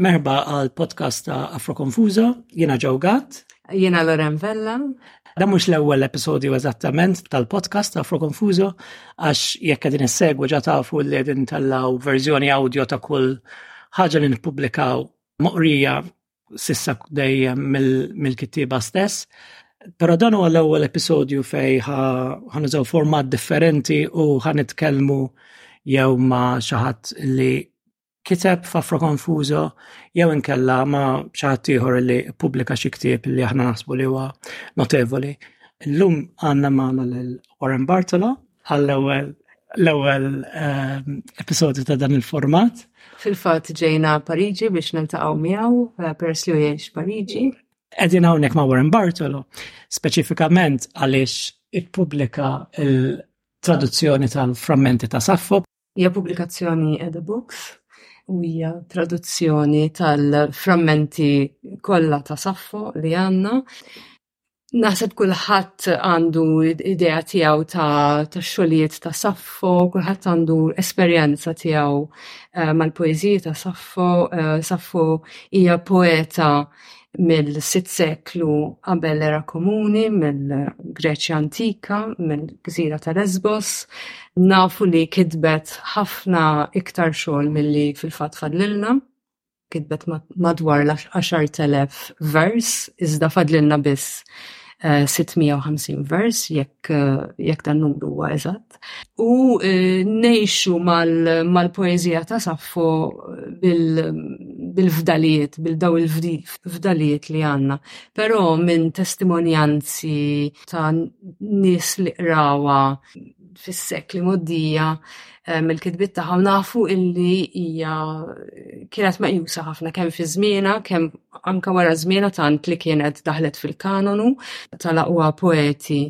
Merba għal podcast ta' Afro Konfuza, jena ġawgat. Jena Loren Vella. Da mux l-ewwel episodju eżattament tal-podcast ta' Afro Konfuza, għax jekk qegħdin issegwu ġa tafu li qegħdin tallaw verżjoni audio ta' kull ħaġa li nippubblikaw moqrija sissa dejjem mill-kittieba stess. Pero dan huwa l-ewwel episodju fej ħanużaw format differenti u ħanitkellmu jew ma' xi ħadd li kiteb f'Afro Confuso jew inkella ma' xi ħadd ieħor li ppubblika xi ktieb li aħna naħsbu li huwa notevoli. Illum għandna magħna lil Warren Bartola għall-ewwel l-ewwel ehm, episodju ta' dan il-format. Fil-fatt ġejna Pariġi biex niltaqgħu miegħu eh, peress li jgħix Pariġi. Qegħdin hawnhekk ma' Warren Bartolo, speċifikament għaliex ippubblika il- traduzzjoni tal-frammenti ta' Saffo Hija pubblikazzjoni Edabooks u hija traduzzjoni tal-frammenti kollha ta' Saffo li għandna. Naħseb kulħadd għandu idea tiegħu tax-xogħlijiet ta' Saffo, kulħadd għandu esperjenza tiegħu mal-poeżiji ta' Saffo. Saffo hija poeta mill-sitt seklu qabel l-era komuni, mill-Greċja antika, mill-gżira ta' Lesbos. Nafu li kitbet ħafna iktar xogħol milli fil-fatt fadlilna. Kitbet madwar l-10,000 vers, iżda fadlilna biss 650 vers, jekk dan numru huwa eżatt. fil-fatt. U eh, nejxu mal-poezija ta' Saffo bil-fdalijiet, bil-daw il-fdalijiet li għanna. Pero minn testimonjanzi ta' nis li qrawa fis-sekli moddija eh, mill-kitbit tagħha nafu illi hija kienet meqjusa ħafna kemm fi żmiena, kemm anka wara żmiena tant li kienet daħlet fil-kanonu tal-aqwa poeti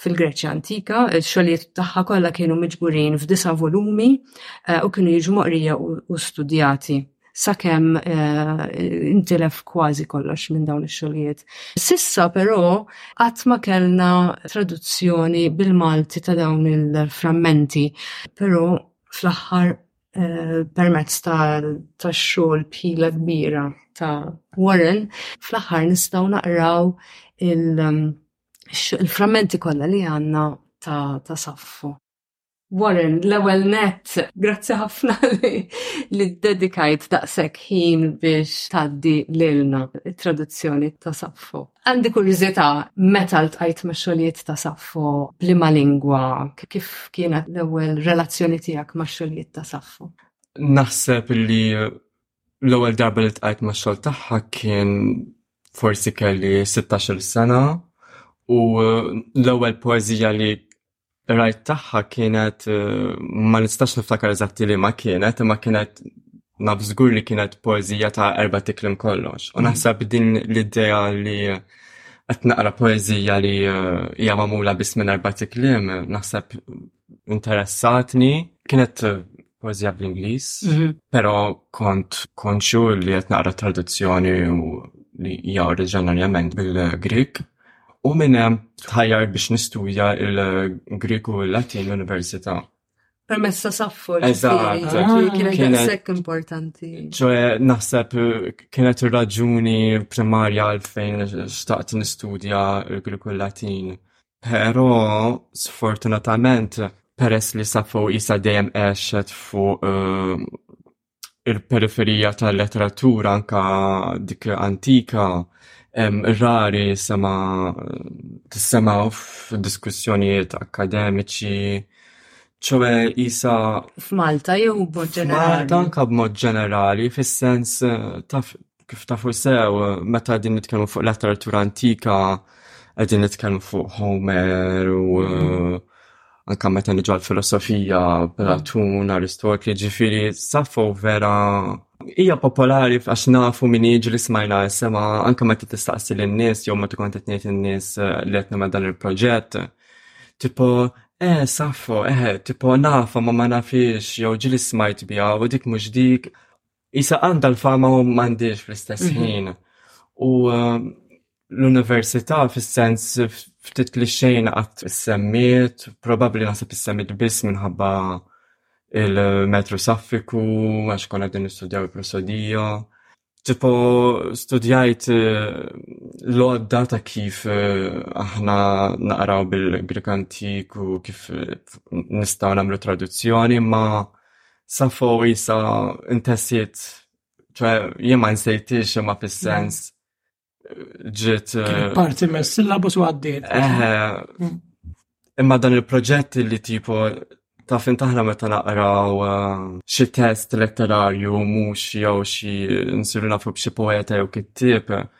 fil-Greċja antika, xogħlijiet tagħha kollha kienu miġburin f'disa' volumi eh, u kienu jiġu moqrija u studjati sakemm eh, intilef kważi kollox minn dawn ix-xogħlijiet. Sissa però qatt ma kellna traduzzjoni bil-Malti ta' dawn il-frammenti, però fl-aħħar eh, permezz ta' xogħol pila kbira ta' Warren, fl-aħħar nistgħu naqraw il- il-frammenti kollha li għandna ta', ta saffu. Warren, l-ewwel net, grazzi ħafna li dedikajt daqshekk ħin biex tgħaddi lilna it-traduzzjoni ta' Saffo. Għandi kurjużità meta ltqajt ma' xogħlijiet ta' Saffo b'liema lingwa, kif kienet l-ewwel relazzjoni tiegħek ma' xogħlijiet ta' Saffo? Naħseb li l-ewwel darba li tqajt ma' xogħol tagħha kien forsi kelli 16-il sena u l-ewwel poeżija li rajt tagħha kienet ma nistax niftakar eżatti li ma kienet imma kienet naf żgur li kienet poeżija ta' erba' tiklim kollox. U naħseb din l-idea li qed naqra poeżija li hija magħmula biss minn erba' tiklim naħseb interessatni kienet poezija bl-Ingliż, mhm. però kont konxu li qed naqra traduzzjoni u li hija oriġinarjament bil-Grik. U minn hemm tħajjar biex nistudja il-Grik u l-Latin l-Università. Permessa saffu li kienet ah. sekk importanti. ċoħe naħseb kienet raġuni primarja għalfejn xtaqt nistudja il-Grik u l-Latin. Però sfortunatament peress li Sappho isa dejjem għexet fuq eh, il-periferija tal-letteratura anka dik antika, rari sema tissema f'diskussjonijiet akkademiċi, ċoe isa. F'Malta jew b'mod ġenerali? Malta anka b'mod ġenerali, fis-sens eh, ta' kif tafu sew, meta din nitkellmu fuq letteratura antika, għedin nitkellmu fuq Homer u mm. anka meta niġu għal-filosofija, Platun, Aristotli, ġifiri, safu vera Ija popolari għax nafu minn iġi li smajna sema anka meta tistaqsi l-nis, jew meta kont qed ngħid in-nies eh, li qed ma' dan il-proġett. Tipo, eh, safu, eh, tipo nafa ma ma nafix, jew ġili smajt biha, u dik mhux dik Isa għandha l-fama u m'għandix fl-istess mhm. ħin. U um, l-università fis-sens ftit li xejn qatt semmiet, probabbli naħseb issemmiet biss minħabba il-metru saffiku, għax konna din nistudjaw il-prosodija. Tipo, studjajt eh, l-odda ta' kif eh, aħna naqraw bil-Grik antik u kif eh, nistaw namlu traduzzjoni, ma' Safo jisa intessiet, ċe jien ma nsejtix imma fis-sens ġiet. Eh, parti me syllabus u għaddiet. Mm. Imma dan il-proġett li tipo ta' fin taħra meta naqraw eh, xi test letterarju mhux jew xi nsiru nafu b'xi poeta jew kittieb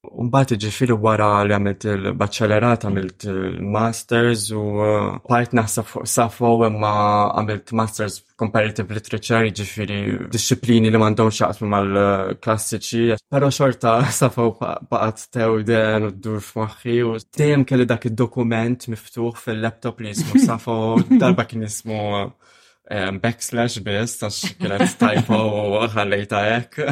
Mbagħad jiġifieri wara li għamilt il-baċċellerat għamilt il-masters u eh, bqajt naħseb fuq safo imma għamilt masters comparative literature jiġifieri disċiplini li m'għandhom xaqsmu mal-klassiċi. Però xorta safo baqgħet tewden u ddur f'moħħi u dejjem kelli dak id-dokument miftuħ fil-laptop li jismu safo darba kien jismu eh, backslash biss għax kienet typo u ħallejta hekk.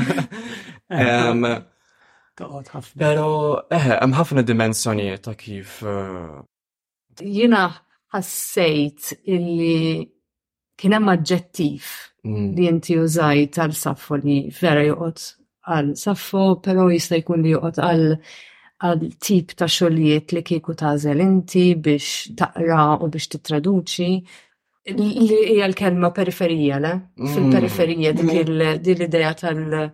Pero, eħe, hemm ħafna dimensjonijiet ta' kif. Eh, Jina ħassejt illi kien hemm aġġettiv mm. li inti użaj tal saffo li vera joqgħod għal saffo, però jista' jkun li joqgħod għal għal tip ta' xogħlijiet li kieku tażel inti biex taqra u biex titraduċi Li hija l-kelma periferija, le? Mm. Fil-periferija dik l-idea tal-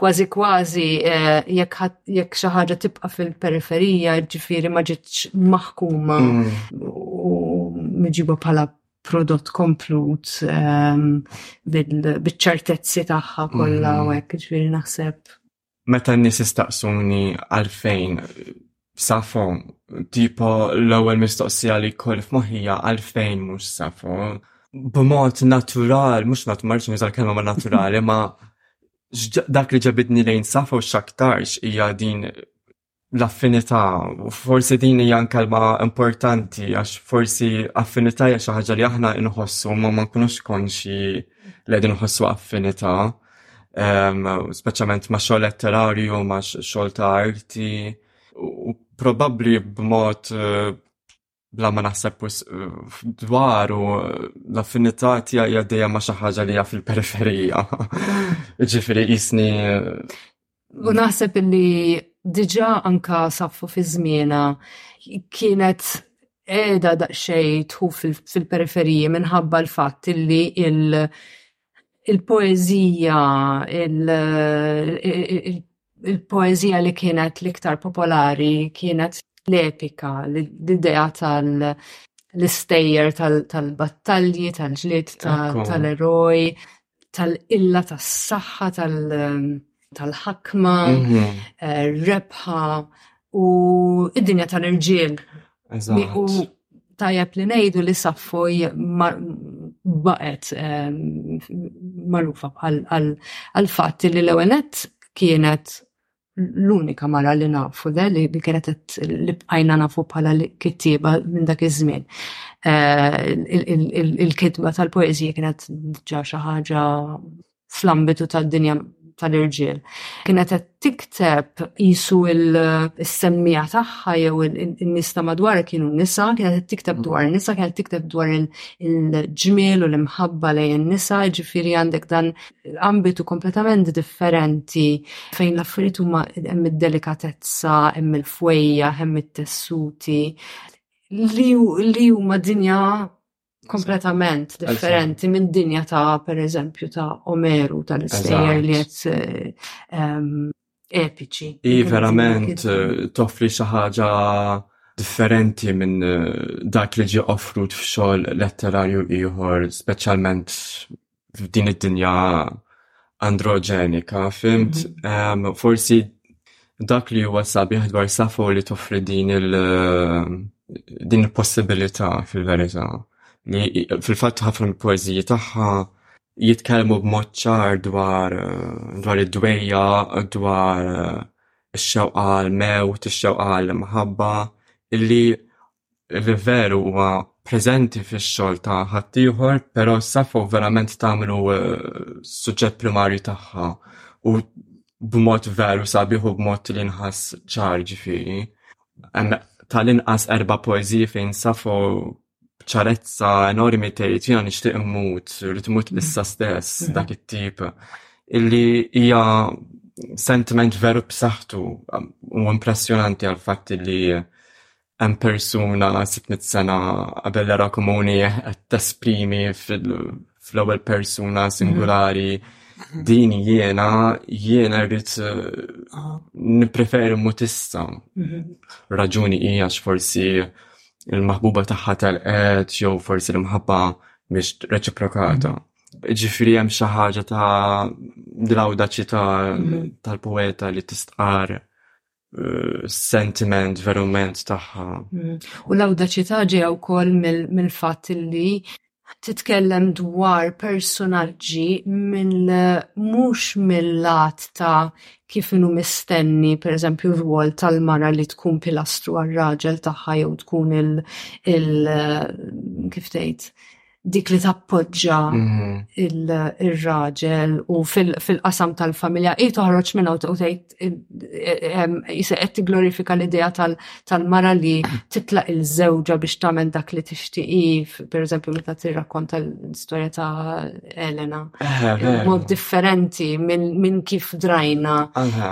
kważi kważi eh, jekk xi ħaġa tibqa' fil-periferija, ġifieri ma ġietx maħkuma mm. u miġiba bħala prodott komplut ehm, biċ-ċertezzi tagħha kollha mm. u hekk ġifieri naħseb meta n-nies istaqsuni għalfejn safo, tipo l-ewwel mistoqsija li jkolli f'moħħija għalfejn mhux safo. B'mod natural, mhux nat marċ nuża l-kelma ma' naturali, ma dak li ġabidni lejn safo x'aktarx hija din l-affinità, u forsi din hija kelma importanti għax forsi affinità hija xi ħaġa li aħna inħossu ma ma nkunux konxi li qegħdin inħossu affinità, ehm, speċjalment ma' xogħol letterarju, ma' xogħol ta' arti, u probabbli b'mod eh, bla ma naħseb dwaru l-affinità tiegħi għaddejja ma' xi ħaġa li hija fil-periferija. Ġifieri jisni. U naħseb li diġà anka saffu fi żmiena kienet qiegħda daqsxejn tħu fil-periferiji minħabba l-fatt li il- il-poeżija il-poeżija li kienet l-iktar popolari kienet l-epika, l-idea tal-istejjer tal-battalji, tal-ġlied tal-eroj, tal-qilla tas-saħħa tal- tal-ħakma, eh, rebħa u id-dinja tal-irġiel. U tajab li nejdu li saffoj baqet eh, malufa għal-fat li l-ewenet kienet l-unika mara li nafu da li kienet li bqajna nafu bħala kittiba minn dak iż-żmien. Eh, il-kitba tal-poezija kienet ġa xi ħaġa fl-ambitu tad-dinja tal-irġiel. Kienet qed tikteb jisu il-semmija tagħha jew in-nies ta' madwar kienu nisa, kienet qed tikteb mm. dwar nisa, kienet tikteb dwar il-ġmiel u l-imħabba lejn nisa, ġifieri għandek dan ambitu kompletament differenti fejn l-affarijiet huma hemm id-delikatezza, hemm il-fwejja, hemm it-tessuti li huma dinja kompletament differenti minn dinja ta' per eżempju ta' Omeru tal-istejjer li qed ehm, epiċi. I verament eh, toffri xi ħaġa differenti minn eh, dak li ġie offrut f'xogħol letterarju ieħor, speċjalment f'din id-dinja androgenika, fimt, um, forsi dak li huwa sabiħ dwar safu li toffri din il- din il-possibilità fil-verità. Li fil-fatt ħafna mill-poeżiji tagħha jitkellmu b'mod ċar dwar dwar id-dwejja, dwar ix-xewqa għal-mewt, ix-xewqa għal-mħabba, illi li veru huwa preżenti fix-xogħol ta' ħaddieħor, però s-saffa u verament tagħmlu eh, suġġett primarju tagħha u b'mod veru sabiħ u b'mod li nħass ċar ġifieri. Tal-inqas erba' poeżiji fejn safo ċarezza enormi tgħid jiena nixtieq immut, rrid immut issa stess dak it-tip illi hija sentiment veru b'saħħtu u impressjonanti għal fatt li hemm persuna 600 sena qabel l-era komuni qed tesprimi fl-ewwel persuna singulari din jiena jiena rrid eh, nippreferi mutissa. Mhm. Raġuni hija forsi il-maħbuba tagħha tal-qed jew forsi l-imħabba biex reċiprokata. Mhm. Ġifiri hemm xi ħaġa ta' l-awdaċità mhm. tal-poeta li tistqar sentiment verument tagħha. Mm. U l-awdaċità ġejja wkoll mill-fatt li titkellem dwar personaġġi mill mhux mill-lat ta' kif inhu mistenni, per eżempju, r-rwol tal-mara li tkun pilastru għal raġel tagħha jew tkun il-, il kif tgħid, dik li tappoġġa mhm. il-raġel u fil-qasam tal-familja i toħroġ minn u tgħid jisa qed glorifika l-idea tal-mara li titlaq il-żewġa biex tagħmel dak li tixtieqi, pereżempju meta tirrakkonta l-istorja ta' Elena. Eh, mod differenti minn kif drajna.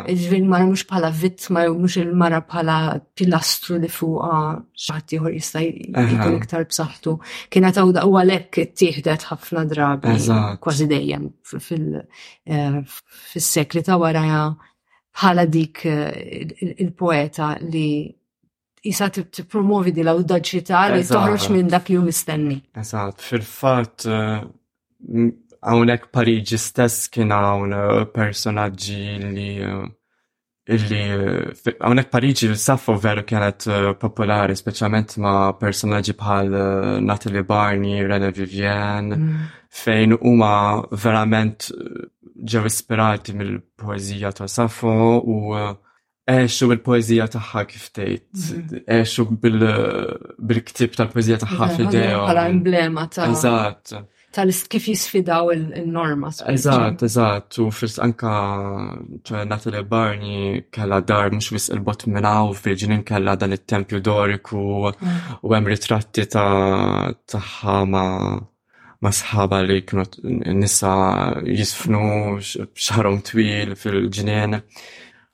Ġifieri mara mhux bħala vittma jew mhux il-mara bħala pilastru li fuqha xaħat ieħor jista' jkun iktar b'saħħtu. Kienet hawn u għalhekk ittieħdet ħafna drabi kważi dejjem eh, fis-sekli ta' waraja bħala dik eh, il-poeta li jisa t-promovi di l-audaċità li toħroġ minn dak li mistenni. Eżatt, fil-fatt hawnhekk eh, Pariġi stess kien hawn personaġġi li illi hawnhekk Pariġi Saffo veru kienet eh, popolari, speċjalment ma' personaġġi bħal eh, Natalie Barney, Rene Vivienne, mm. fejn huma verament eh, ġew ispirati mill-poeżija ta' Saffo u għexu il-poezija tagħha kif tgħid, mm. għexu bil-ktib tal-poezija tagħha f'idejhom. Bħala emblema ta' Eżatt. tal kif jisfidaw il-norma. Eżatt, eżatt, u fis anka Natalie Barney kella dar mhux wis il-bot minnaw f'Virginin kella dan it-tempju doriku u hemm ritratti ta' tagħha ma' ma' sħaba li kienu nisa jisfnu xarom twil fil-ġnien.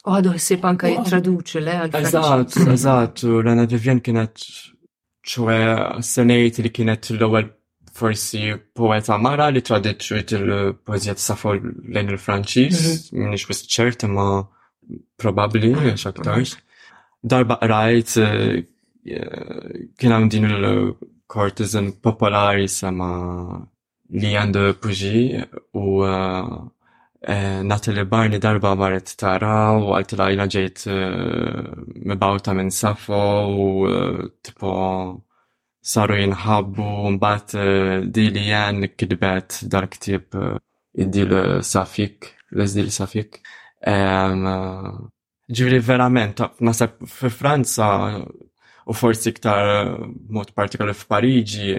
U għadu ħsib anka jittraduċi le għal Eżatt, eżatt, u Lena Vivian kienet ċoe se ngħid li kienet l-ewwel forsi poeta mara li tradiċċiet il-poeżija ta' Safo lejn il-Franċiż, mhm. m'iniex wisq ċert imma probabbli għax aktarx. Darba qrajt eh, kien hawn din il-courtesan popolari sema li għandu puji u Natalie Barney darba marret tara u qaltilha ilha ġejt mibgħuta minn Saffo u tipo saru jinħabbu u mbagħad di li Ann kitbet dal-ktieb Idil Safik, L-Isdil Safik, Ġifieri verament, nasab fi Franza u forsi iktar mod partikolari f'Pariġi,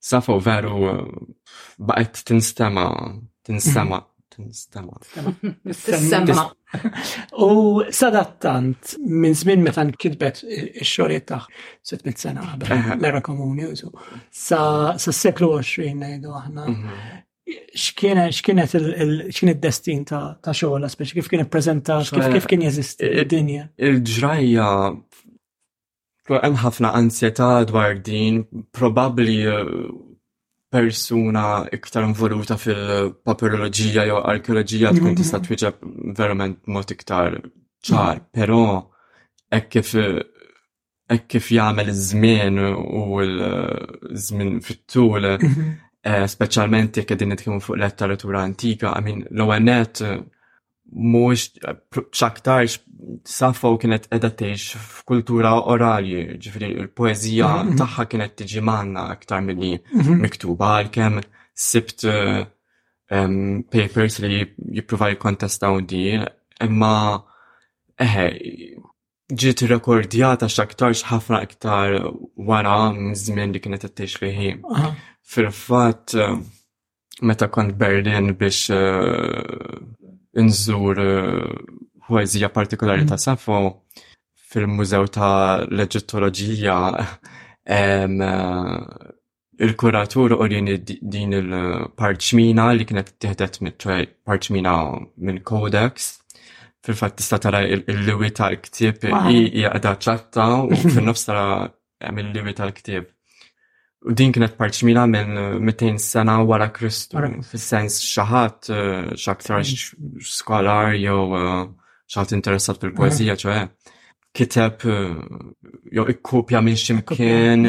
safa veru baqgħet tinstema, tinstema, tinstema. Tinstema. U sadattant minn żmien meta kitbet ix-xogħlijiet tagħha 600 sena qabel l-era komuni sa s-seklu 20 ngħidu aħna. Mhm. x'kienet x'kien id-destin ta' xogħla speċi kif kien ippreżentat, kif kien jeżisti d-dinja. Il-ġrajja hemm ħafna ansjetà dwar din, probabbli eh, persuna iktar involuta fil-papiroloġija jew arkeoloġija tkun mhm. tista' twieġeb verament mod iktar ċar, mhm. però hekk kif eh, hekk kif jagħmel iż-żmien u l-żmien fit-tul, mhm. eh, speċjalment jekk qegħdin nitkellmu fuq letteratura antika, I mean, l-ewwel net mhux x'aktarx Saffo kienet qiegħda tgħix f'kultura orali, ġifri il-poeżija mhm, mhm. tagħha kienet tiġi manna aktar milli miktuba għalkemm sibt eh, papers li jippruvaw jikkontestaw di, imma eħe, ġiet irrekordjata x'aktarx ħafna iktar wara żmien li kienet ittix fih. Fil-fatt meta kont Berlin biex eh, inżur eh, poezija partikolari ta' Safo fil-Mużew ta' l-Eġittoloġija eh, il-kuratur u li din il-parċmina li kienet tiħdet mit-twel parċmina minn Codex. Fil-fat tista tara il-liwi tal-ktib i għada ċatta u fil-nofs tara il-liwi tal-ktib. U din kienet parċmina minn 200 sena wara Kristu, fil-sens xaħat eh, xaktar skolar jew eh, xaħat interessat fil-poezija, ċoħe. kiteb jew ikkopja minn ximkien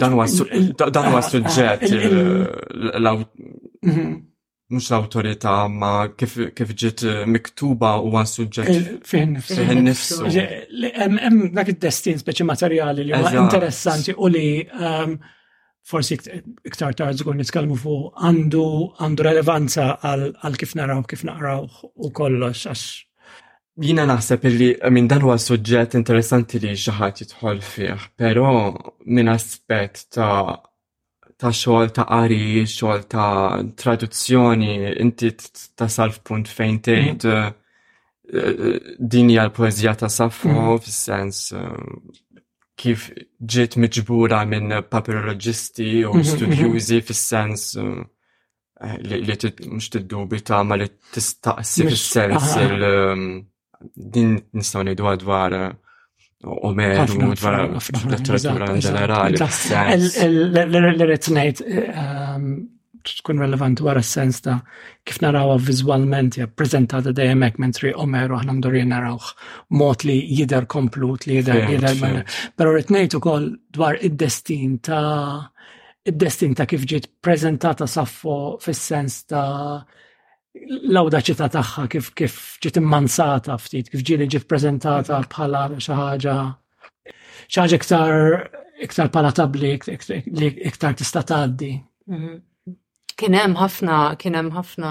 dan huwa suġġett mhux l-awtorità ma kif ġiet miktuba huwa suġġett fih nifsu. Hemm dak id-destin speċi materjali li huwa interessanti u li forsi iktar tard żgur nitkellmu fuq għandu relevanza għal kif naraw kif naqraw u kollox għax Jina naħseb illi minn dan huwa suġġett interessanti li xi ħadd jidħol fih, però minn aspett ta' ta' xogħol ta' qari, xogħol ta' traduzzjoni, inti tasal f'punt fejn tgħid mhm. eh, eh, din hija l-poeżija ta' Saffo mhm. fis-sens eh, kif ġiet miġbura minn papiroloġisti u mhm, studjużi fis-sens Eh, li mux tiddubi ta' ma li tistaqsi fil-sens um, din nistaw nejdu dwar uh, Omer, dwar letteratura in ġenerali. L-irrit nejt um, tkun relevanti wara s-sens ta' kif narawa vizualment ja prezentata dejjem hekk mentri Omer aħna mdorri narawh mod li jidher komplut li jidher jidher. Però rrid ngħid ukoll dwar id-destin ta' id-destin ta' kif ġiet preżentata Saffo fis-sens ta' l-awdaċità tagħha kif kif ġiet immanzata ftit, kif ġieli ġiet preżentata bħala xi ħaġa xi ħaġa iktar iktar palatabbli li iktar tista' tgħaddi. Mhm. Kien hemm ħafna kien hemm ħafna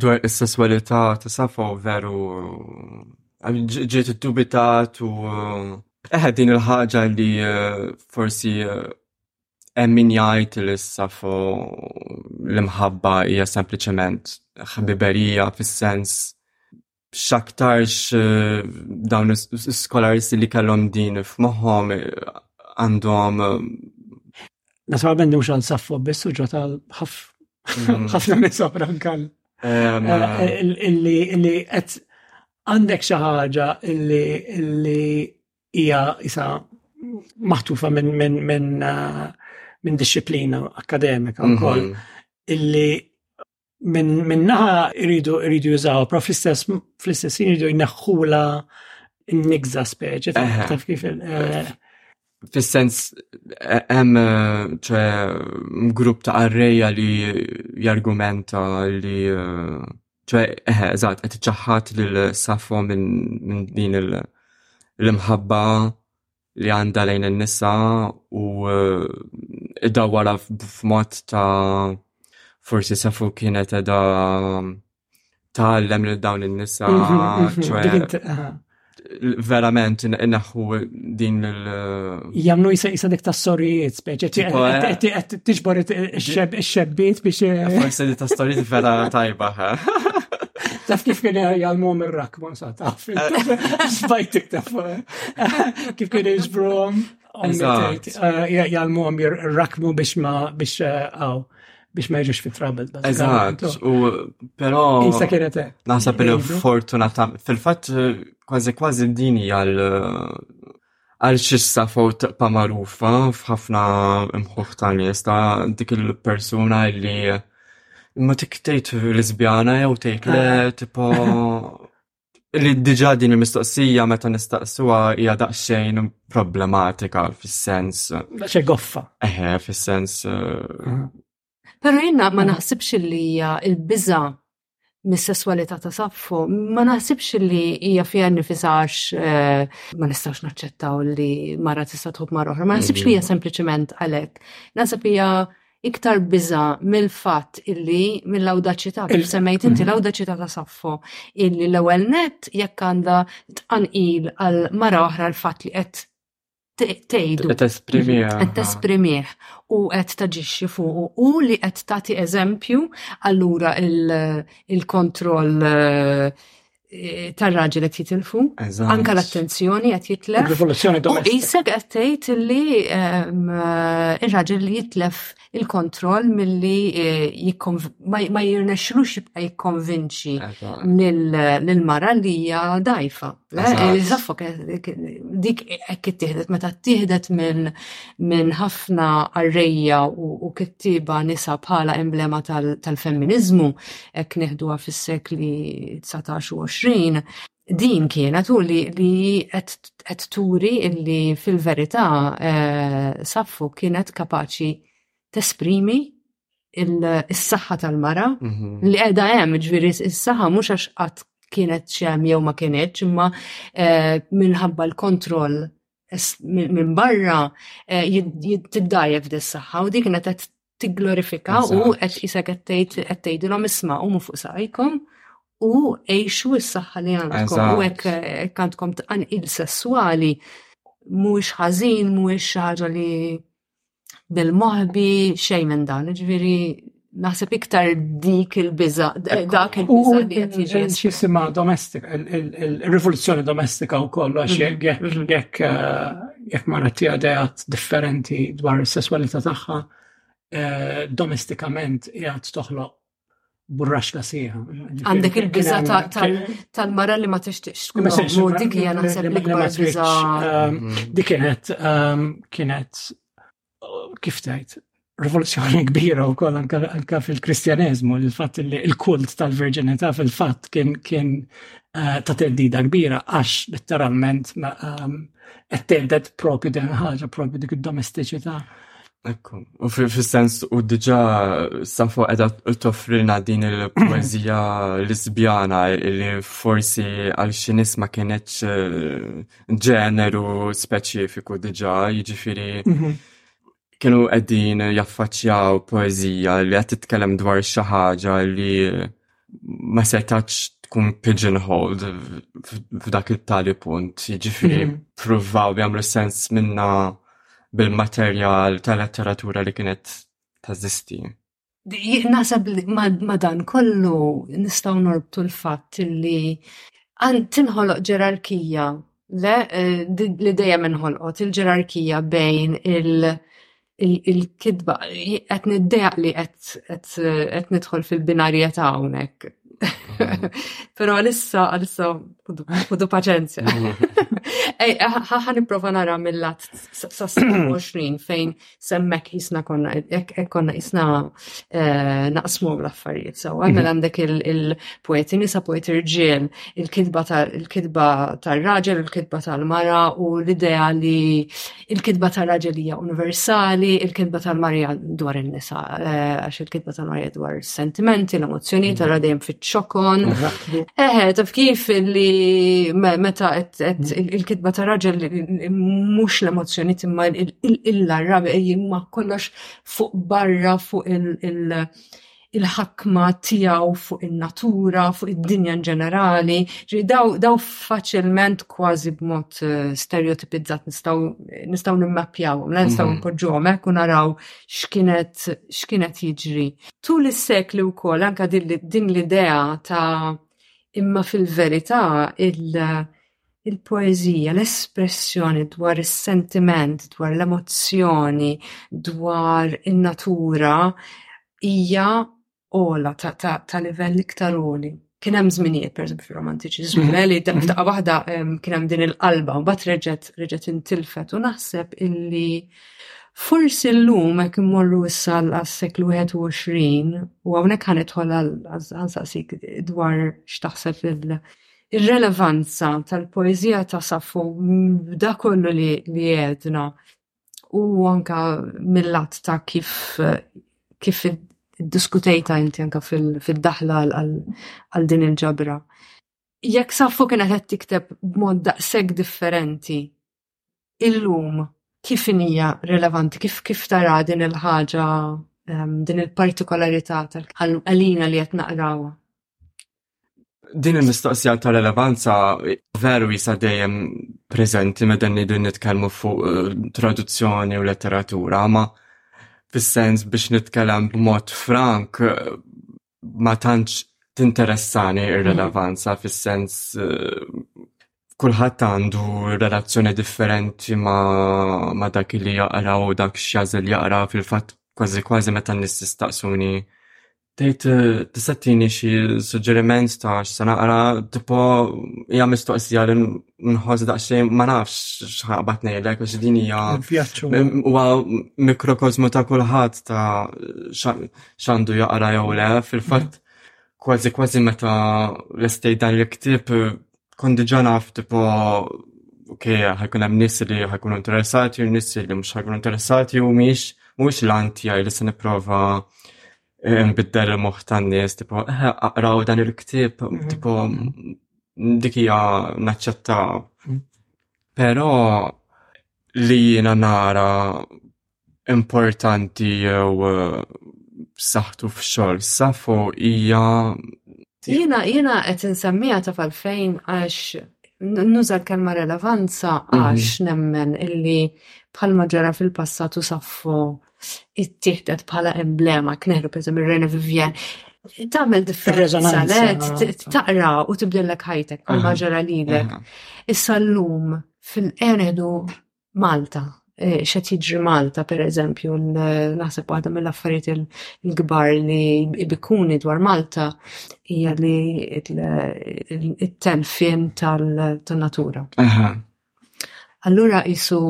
dwar is-sesswalità ta' Safo veru ġiet iddubitat u eħe din il-ħaġa li forsi hemm min jgħid li Safo l-imħabba hija sempliċement ħbiberija fis-sens x'aktarx eh, dawn is-skolaristi li kellhom din f'moħħhom eh, għandhom eh, Naturalment mhux għal saffu biss u ġota mm. ħafna minn sopra nkall. Illi qed għandek xi ħaġa illi hija isa maħtufa minn minn minn minn disciplina akademika wkoll mhm. illi minn naħa iridu iridu jużaw, pro fl-istess fl-istess iridu jneħħula n-nigza speċi, taf kif eh, Fis-sens eh, hemm eh, ċe grupp ta' arreja li jargumenta li ċe eħe, eżatt, qed iċaħħat lil safo minn din l-imħabba li għandha lejn in-nisa u eh, id-dawwara f'mod ta' forsi safu kienet edha tgħallem lil dawn in-nisa mhm, mhm, verament naħu din l- uh, Jamlu jisa jisa dik ta' sorijiet, speċi, tiġbor il-xebbit biex. Eh, eh, forse dik ta' sorijiet vera tajba, ha? Taf kif kien jgħalmu mir-rak, ma' sa' taf. Sbajtik taf. Kif kien iġbruhom. Eh, Jgħalmuhom jirrakmu biex ma biex eh, għaw biex ma jġux fit trouble. Eżatt, u però. Isa kienet. Eh, naħseb li fortunata fil-fatt kważi kważi dini għal għal xissa fot pa marufa f'ħafna imħuħ ta' nies ta' dik il-persuna li ma tiktejt l-izbjana jew tgħid le tipo li diġa din il-mistoqsija meta nistaqsuha hija daqsxejn problematika fis-sens. Xe goffa. Eħe, fis-sens. Eh, Però jenna ma naħsibx li hija il-biża mis-sesswalità ta' saffu, ma naħsibx li hija fija nifisax eh, ma nistax naċċettaw li mara tista' tħobb mar oħra, ma naħsibx li hija mm. sempliċement għalhekk. Naħseb hija iktar biża mill-fatt illi mill-awdaċità, kif semmejt inti l-awdaċità ta' Saffo, illi l-ewwel net jekk għandha tqanqil għal mara oħra l-fatt li qed tgħidu. Qed tesprimih. Qed tesprimih u qed taġixxi fuqu u li qed tagħti eżempju allura il-kontroll eh, Eh, tar-raġel qed jitilfu, anka l-attenzjoni qed jitlef. Rivoluzzjoni domestika. U isek qed tgħid li ehm, eh, ir-raġel jitlef il-kontroll milli eh, ma jirnexxlux jibqa' jikkonvinċi lill-mara li hija dajfa. Iżaffa dik hekk ittieħdet meta ttieħdet minn ħafna arrejja u kittiba nisa bħala emblema tal-femminizmu, hekk neħduha fis-sekli 19 u 20, din kienet u li qed turi li fil-verità eh, Saffu kienet kapaċi tesprimi il-saħħa tal-mara mhm. li qiegħda hemm, ġifieri is-saħħa mhux għax qatt kienet xem jew ma kienet, imma eh, minħabba l-kontroll minn barra eh, jiddajjef dis-saħħa u dik kienet qed tigglorifika u qed isek qed tgħid qed tgħidilhom isma' huma fuq saqajkom u għejxu s-saħħa li għandkom u hekk għandkom tqanqil sesswali mhuwiex ħażin, mhuwiex xi ħaġa li bil-moħbi xejn minn dan, ġifieri naħseb iktar dik il-biża, dak il-biża li qed jiġi. X'jisimha domestika, il-rivoluzzjoni domestika wkoll għax jekk mhm, mhm. eh, jekk mara tiegħi ideat differenti dwar is-sesswalità tagħha eh, domestikament qiegħed toħloq burraxka sieħa. Għandek il-biża tal-mara li ma tixtiex tkun u dik hija naħseb l-ikbar biża. Ehm, dik kienet ehm, kienet kif tajt, rivoluzzjoni kbira u koll anka fil-kristjaneżmu, il-fatt li il-kult tal-virġinità fil-fatt kien kien eh, ta' teddida kbira għax letteralment ehm, qed teddet propju din ħaġa, propju dik id-domestiċità. Ekku, u fil-sens u diġa safu edha toffrina din il-poezija lisbjana li forsi għal xinis ma kienieċ eh, ġeneru speċifiku diġà, jiġifieri mhm. kienu qegħdin jaffaċċjaw poeżija li qed titkellem dwar xi ħaġa li ma setax tkun pigeonholed f'dak it-tali punt, jiġifieri mhm. pruvaw jagħmlu sens minna bil-materjal tal-letteratura li kienet tażisti. Naħseb li ma' dan kollu nistgħu norbtu l-fatt li tinħoloq ġerarkija le li dejjem inħolqot, il-ġerarkija bejn il-kitba, qed niddejjaq li qed nidħol fil-binarjetà hawnhekk, però għalissa ħudu paċenzja. Ħa nipprova nara mill-lat sas-27 fejn Semmek jisna konna, ek konna jisna eh, naqsmu l-affarijiet. So, għamil mhm. għandek il-poeti nisa, poeti rġiel, il-kidba tal-raġel, il-kidba tal-mara u l-idea li il-kidba tal-raġel hija universali, il-kidba tal-marja dwar il-nisa, eh, għax il-kidba tal-marja dwar sentimenti, l-emozzjoni tara mm. dejjem fiċ-ċokon. Eħe, taf kif li meta mm. il-kitba ta' raġel mhux l-emozzjoni timma il-larrabi jimma kollox fuq barra fuq il- il-ħakma tijaw fuq il-natura, fuq il-dinja in ġenerali, ġi daw, daw faċilment kważi b'mod eh, stereotipizzat nistaw, nistaw nimmappjaw, nistaw mm-hmm. npoġġuhom hekk u naraw x'kienet x'kienet jiġri. Tul is-sekli wkoll anka din l-idea ta' imma fil-verità il-poeżija, l-espressjoni dwar is-sentiment, dwar l-emozzjoni, dwar in-natura hija ogħla, ta' livell iktar ogħli. Kien hemm żminijiet, pereżempju, fir-romantiċiżmu, mm-hmm. li daqqa mm-hmm. waħda kien hemm din il-qalba, u bat reġgħet reġgħet intilfet u naħseb illi forsi llum hekk immorru issa għas-seklu 21 u hawnhekk ħan idħol għal-saqsik dwar x'taħseb il- ir-relevanza tal-poezija ta' Safu da kollu li għedna u anka mill-lat ta' kif kif iddiskutejtha inti anka fid-daħla għal din il-ġabra. Jekk Saffu kienet qed tikteb b'mod daqshekk differenti, illum kif inija rilevanti, kif kif tara din il-ħaġa din il-partikolarità għalina li qed naqrawha? din il-mistoqsija ta' relevanza veru jisa dejjem preżenti meta nidu nitkellmu fuq eh, traduzzjoni u letteratura, ma fis-sens biex nitkellem b'mod frank eh, ma tantx tinteressani ir-relevanza mhm. fis-sens eh, kulħadd għandu relazzjoni differenti ma, ma dak li jaqra u dak x'jażel jaqra fil-fatt kważi kważi meta nistaqsuni Tgħid eh, tista' tini xi suġġeriment ta' x'sa naqra, tipo hija mistoqsija li nħoss daqsxejn ma nafx x'ħaqbad ngħidlek għax din hija huwa mikrokosmu ta' kulħadd ta' x'għandu jaqra jew le, fil-fatt kważi kważi meta l-estej dan l-ktib Kont diġà naf tipo ok ħajkun hemm nies li ħajkunu interessati u nies li mhux ħajkunu interessati u mhix mhux l-għan tiegħi li se nipprova eh, nbiddel il-moħħ tan-nies tipo eh, aqraw dan il-ktieb mhm. tipo dik hija naċċettaw. Mhm. Però li jiena nara importanti jew eh, saħtu f'xogħol safu hija Jiena jiena qed insemmija ta' falfejn għax nuża l-kelma relevanza mhm. għax nemmen illi bħalma ġara fil-passatu safu ittieħdet bħala emblema kneħru per eżempju Rene Vivien tagħmel differenza taqra u tibdillek ħajtek bħalma mhm. ġara lilek. Mhm. Issa llum fil-qerħdu Malta, eh, xed jiġri Malta, per eżempju, naħseb waħda mill-affarijiet il-gbar li bikuni dwar Malta hija li it-telfien tal-natura. Allura jisu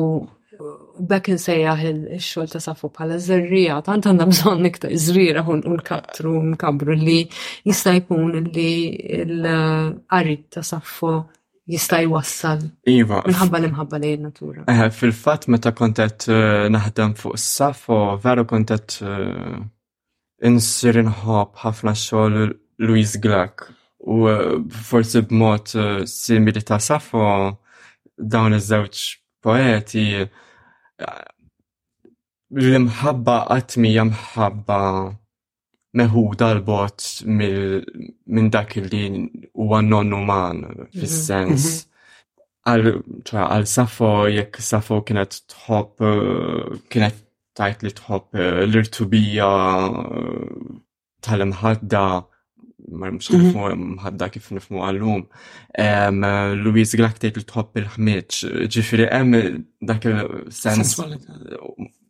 bekk insejjaħ il-xol ta' safu bħala zerrija, tant għandna bżonn iktar zrira u l-kattru nkabru li jista' jkun li l-qarit ta' safu jista' jwassal. Iva. Minħabba l-imħabba lejn natura. Eh, fil-fatt meta kontet eh, naħdem fuq s-safo, veru kontet eh, insir inħobb ħafna xogħol Louise Glack u eh, forsi b'mod simili ta' safo dawn iż-żewġ poeti l-imħabba għatmi mħabba meħuda l-bot minn dak li huwa non uman fis-sens mhm. għal safo jekk safo kienet tħobb eh, kienet tajt li tħobb eh, l-irtubija eh, tal-imħadda ma mux mhm. nifmu mħadda kif nifmu għallum. Louise Glack tgħid li tħobb il-ħmieġ, ġifiri hemm dak il-sens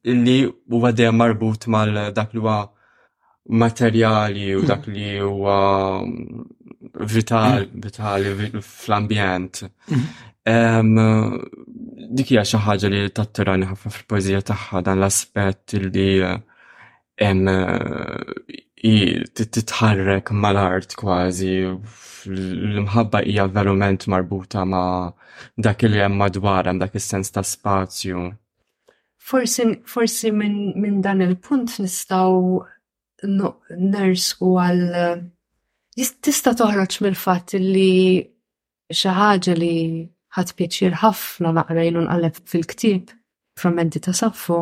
li huwa dejjem marbut mal dak li huwa materjali u dak li huwa mm, vital, mm. vitali fl-ambjent. Mm. Dik hija xi ħaġa li tattirani ħafna fil-poeżija tagħha dan l-aspett li titħarrek mal-art kważi l-mħabba hija verument marbuta ma' dak li hemm madwar hemm dak is-sens ta' spazju. Forsi forsi minn minn dan il-punt nistgħu nersqu għal tista' toħroġ mill-fatt li xi ħaġa li ħadt pjaċir ħafna naqra jien u nqalleb fil-ktieb, Frammenti ta' Saffo,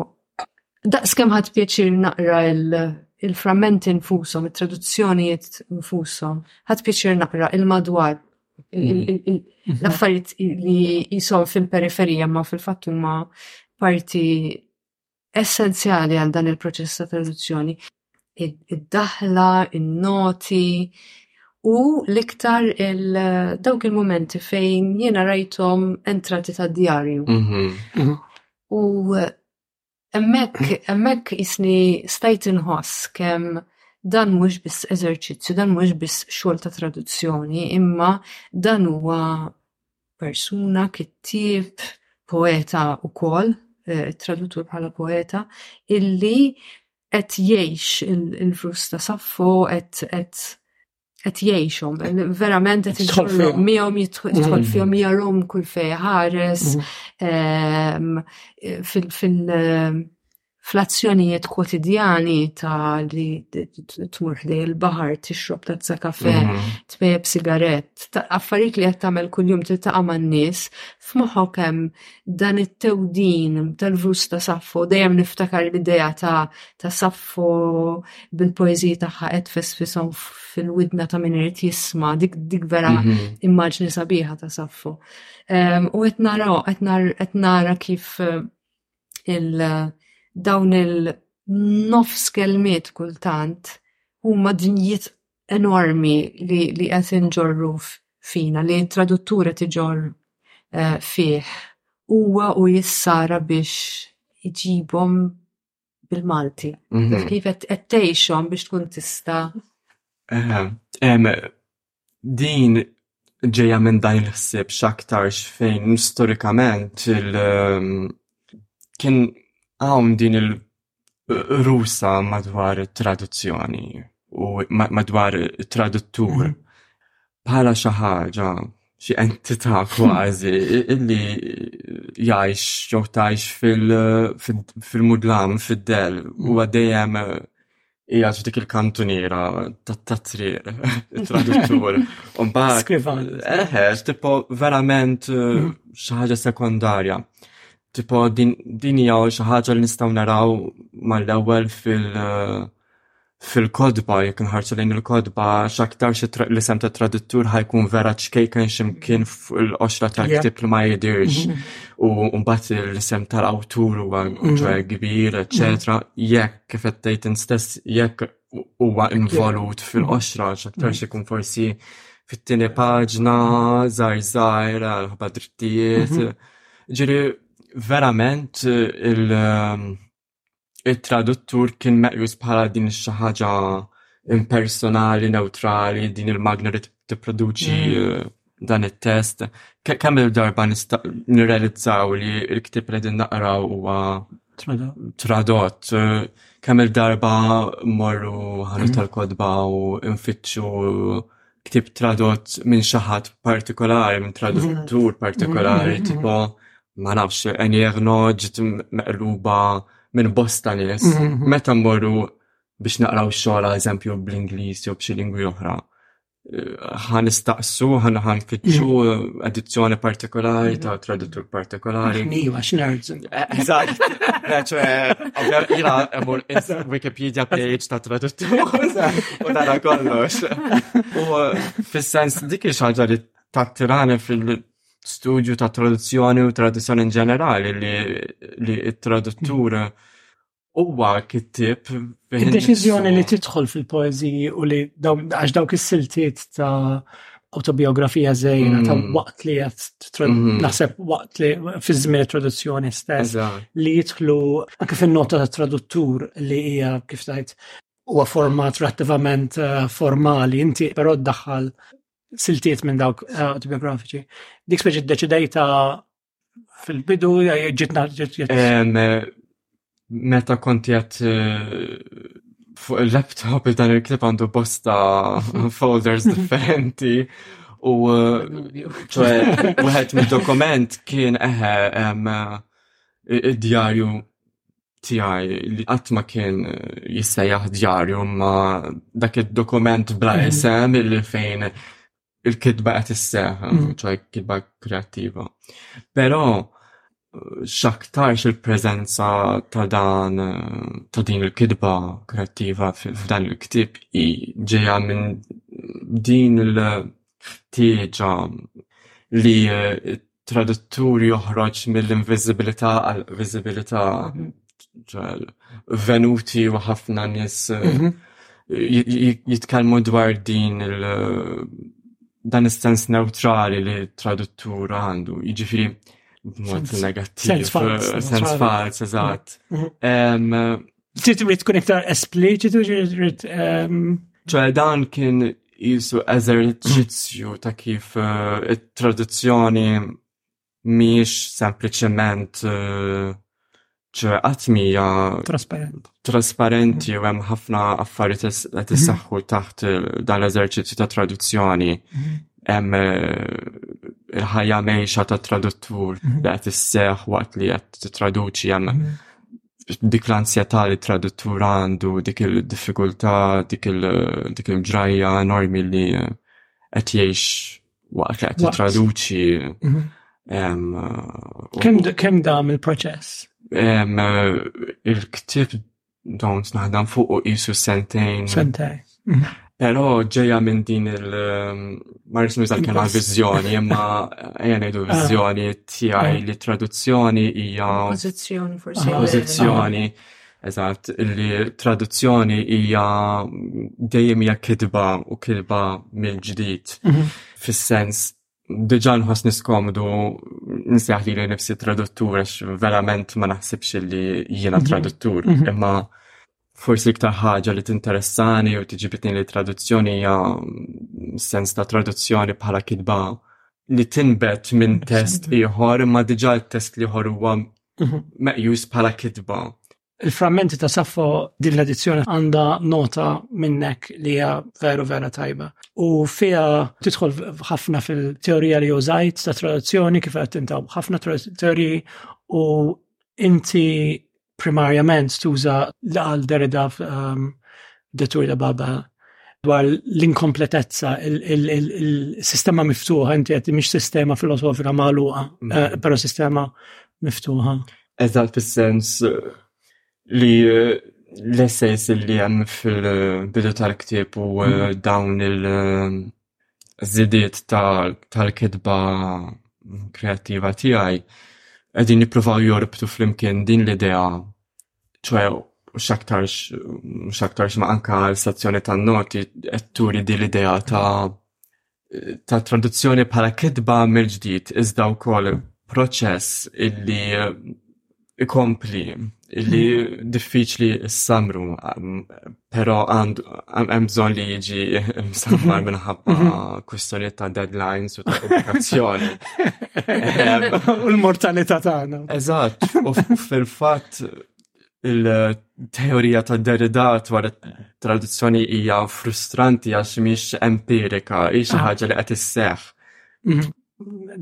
daqs kemm ħadt pjaċir naqra l-frammenti nfushom, it-traduzzjonijiet nfushom, ħadt pjaċir naqra 'il madwar'. l-affarijiet li jisom fil-periferija ma fil-fatt huma parti essenzjali għal dan il-proċess ta' traduzzjoni. Id-daħla, in-noti, u l-iktar dawk il-momenti fejn jiena rajthom entrati ta' djarju. Mhm. U Hemmhekk hemmhekk isni stajt inħoss kemm dan mhux biss eżerċizzju, dan mhux biss xogħol ta' traduzzjoni, imma dan huwa persuna, kittieb, poeta wkoll, tradutur bħala poeta, illi qed jgħix il-fluss ta' Saffo, qed qed qed jgħixhom, verament qed jidħol miegħhom jidħol mm. fihom jarhom kull fej ħares mm-hmm. ehm, fil- fl-azzjonijiet kwotidjani ta' li tmur ħdej il-bahar, tixrob tazza kafe, mm-hmm. tbejb sigarett, affarijiet li qed tagħmel kuljum tiltaqa' man-nies, f'moħħok hemm dan it-tewdin tal-vus ta' saffu dejjem niftakar l-idea ta' ta' Saffo bil-poeżiji tagħha qed fisfishom fil-widna ta' min irid jisma' dik dik vera mhm. immaġni sabiħa ta' Saffo. Ehm, u qed naraw qed nara kif eh, il dawn il-nofs kelmiet kultant huma dinjiet enormi li li qed inġorru fina li traduttura tiġor eh, fih huwa u jissara biex iġibhom bil-Malti. Mhm. Kif qed tgħixhom biex tkun tista' Din ġeja minn dan il-ħsieb x'aktarx fejn storikament um, kien hawn din il-rusa madwar it-traduzzjoni u madwar it-traduttur. Mhm. bħala xi ħaġa xi entità kważi illi jgħix jew tgħix fil-mudlam fid-del huwa dejjem eh, hija dik il-kantuniera tat-tatriq, traduttur. Mbagħad Skrivan. Eħe, eh, tipo verament eh, mhm. xi ħaġa sekondarja. Tipo din hija xi ħaġa li nistgħu naraw mal-ewwel fil- fil-kotba, jekk nħarsu lejn il-kotba, x'aktarx l-isem ta' tradittur ħajkun vera ċkejken x'imkien fuq il-qoxra ta' ktib li ma jidirx. Mhm. U mbagħad l-isem tal-awtur huwa mhm. ġwe kbir, eċetera, mhm. jekk kif qed tgħid stess jekk huwa involut fil-qoxra x'aktarx ikun forsi fit-tieni paġna, żgħir żgħir, ħabba drittijiet. Ġiri, verament il- it-traduttur kien meqjus bħala din xi ħaġa impersonali, neutrali, din il-magna li tipproduċi mm. eh, dan it-test. Kemm il-darba nirrealizzaw li l-ktib li din naqraw huwa tradott, eh, kemm il-darba morru ħanu mm. tal-kodba u nfittxu ktib tradott minn xi ħadd partikolari, minn traduttur mhm. partikolari, mhm. tipo ma nafx enjerno ġit meqluba minn bosta nies. Mhm. Meta mmorru biex naqraw xogħol eżempju bl-Ingliż jew b'xi lingwi oħra. Ħan istaqsu, ħan ħan fitxu edizzjoni partikolari ta' traduttur partikolari. Iva, x'nerġu. Eżatt, ċe, ovvjament jina emmur Wikipedia page ta' traduttur u nara kollox. U fil-sens dik xaġa li ta' tirani fil-studju ta' traduzzjoni u traduzzjoni in ġenerali li il-traduttur huwa kittieb Id-deċiżjoni li tidħol fil-poeżiji u li għax dawk is-siltiet ta' autobiografija zejna ta' mm. waqt li għat mm-hmm. naħseb waqt li fi żmien traduzzjoni stess li jidħlu anke fin-nota ta' traduttur li hija kif tajt huwa format rattivament eh, formali inti però ddaħħal siltiet minn dawk eh, autobiografiċi. Dik speċi deċidejta Fil-bidu ġitna meta konti għat eh, fuq il-laptop dan il-klip għandu bosta folders differenti u eh, ċoħe wieħed mid-dokument kien eħe eh, id-djarju tijaj li għatma kien jissajjaħ djarju ma dak il-dokument bla isem il-fejn il-kitba qed isseħ, mm. ċoj kitba kreattiva. Però xaktarx il-preżenza ta' dan ta' din il-kitba kreattiva f'dan il-ktib i ġejja minn din il-tieġa li traduttur joħroġ mill-inviżibilità għall-viżibilità, venuti u ħafna nies eh, jitkellmu dwar din il- dan is-sens neutrali li traduttur għandu, jiġifieri b'mod negattiv, sens fals, sens fals, eżatt. Mhm. Trid tkun iktar espliċitu ġrid. Ehm, ċoħe dan kien jisu eżerċizzju ta' kif eh, it-traduzzjoni miex sempliciment eh, ċe għatmija trasparenti u hemm ħafna affarijiet qed mhm. isseħħu taħt eh, dan l-eżerċizzju ta' traduzzjoni mhm. hemm il-ħajja mejxa ta' traduttur mhm. li qed isseħħ waqt li qed titraduċi hemm dik l-ansjetà li traduttur għandu, dik il-diffikultà, dik il-ġrajja enormi li qed jgħix waqt li qed traduċi. Mhm. Kemm dam il-proċess? Il-ktib dont naħdem fuq u qisu sentejn. Sentejn. Pero ġeja minn din il- um, marris nuża l-kena vizjoni, imma ejja ngħidu ah. vizjoni tiegħi ah. li traduzzjoni hija. Pożizzjoni forsi. Ah, Pożizzjoni. Eżatt, li traduzzjoni hija dejjem hija kidba u kidba mill-ġdid mhm. fis-sens diġa nħossni skomdu nsejħ li nifsi traduttur għax verament ma naħsibx li jiena mhm. traduttur, mhm. imma forsi iktar ħaġa li tinteressani u tiġibitni li traduzzjoni hija sens ta' traduzzjoni bħala kitba li tinbet minn test ieħor imma diġa t-test li ieħor huwa mhm. meqjus bħala kitba. Il-frammenti ta' Saffo din l-edizzjoni għandha nota minnek li hija veru vera tajba. U fija tidħol ħafna fil-teorija li użajt ta' traduzzjoni kif qed intaw ħafna teoriji u inti primarjament tuża l-għal derida um, detur da baba dwar l-inkompletezza, il-sistema miftuħa, inti għetti miex sistema filosofika maluqa, mm. eh, pero sistema miftuħa. Eżatt fis-sens li l-essays li hemm fil-bidu tal-ktieb u mm. dawn il- żidiet tal-kitba kreattiva tiegħi qegħdin nippruvaw jorbtu flimkien din l-idea ċoħe xaktarx, xaktarx ma anka l-sezzjoni tan noti qed turi din l-idea ta' ta' traduzzjoni bħala kitba mill-ġdid iżda wkoll proċess illi ikompli illi diffiċli s-samru però għand hemm bżonn li jiġi msammar minħabba kwistjoni ta' deadlines u ta' pubblikazzjoni. U l-mortalità tagħna. Eżatt, u fil-fatt il-teorija ta' Derrida dwar it-traduzzjoni hija frustranti għax mhix empirika, hi xi ah. ħaġa li qed isseħħ. Mhm.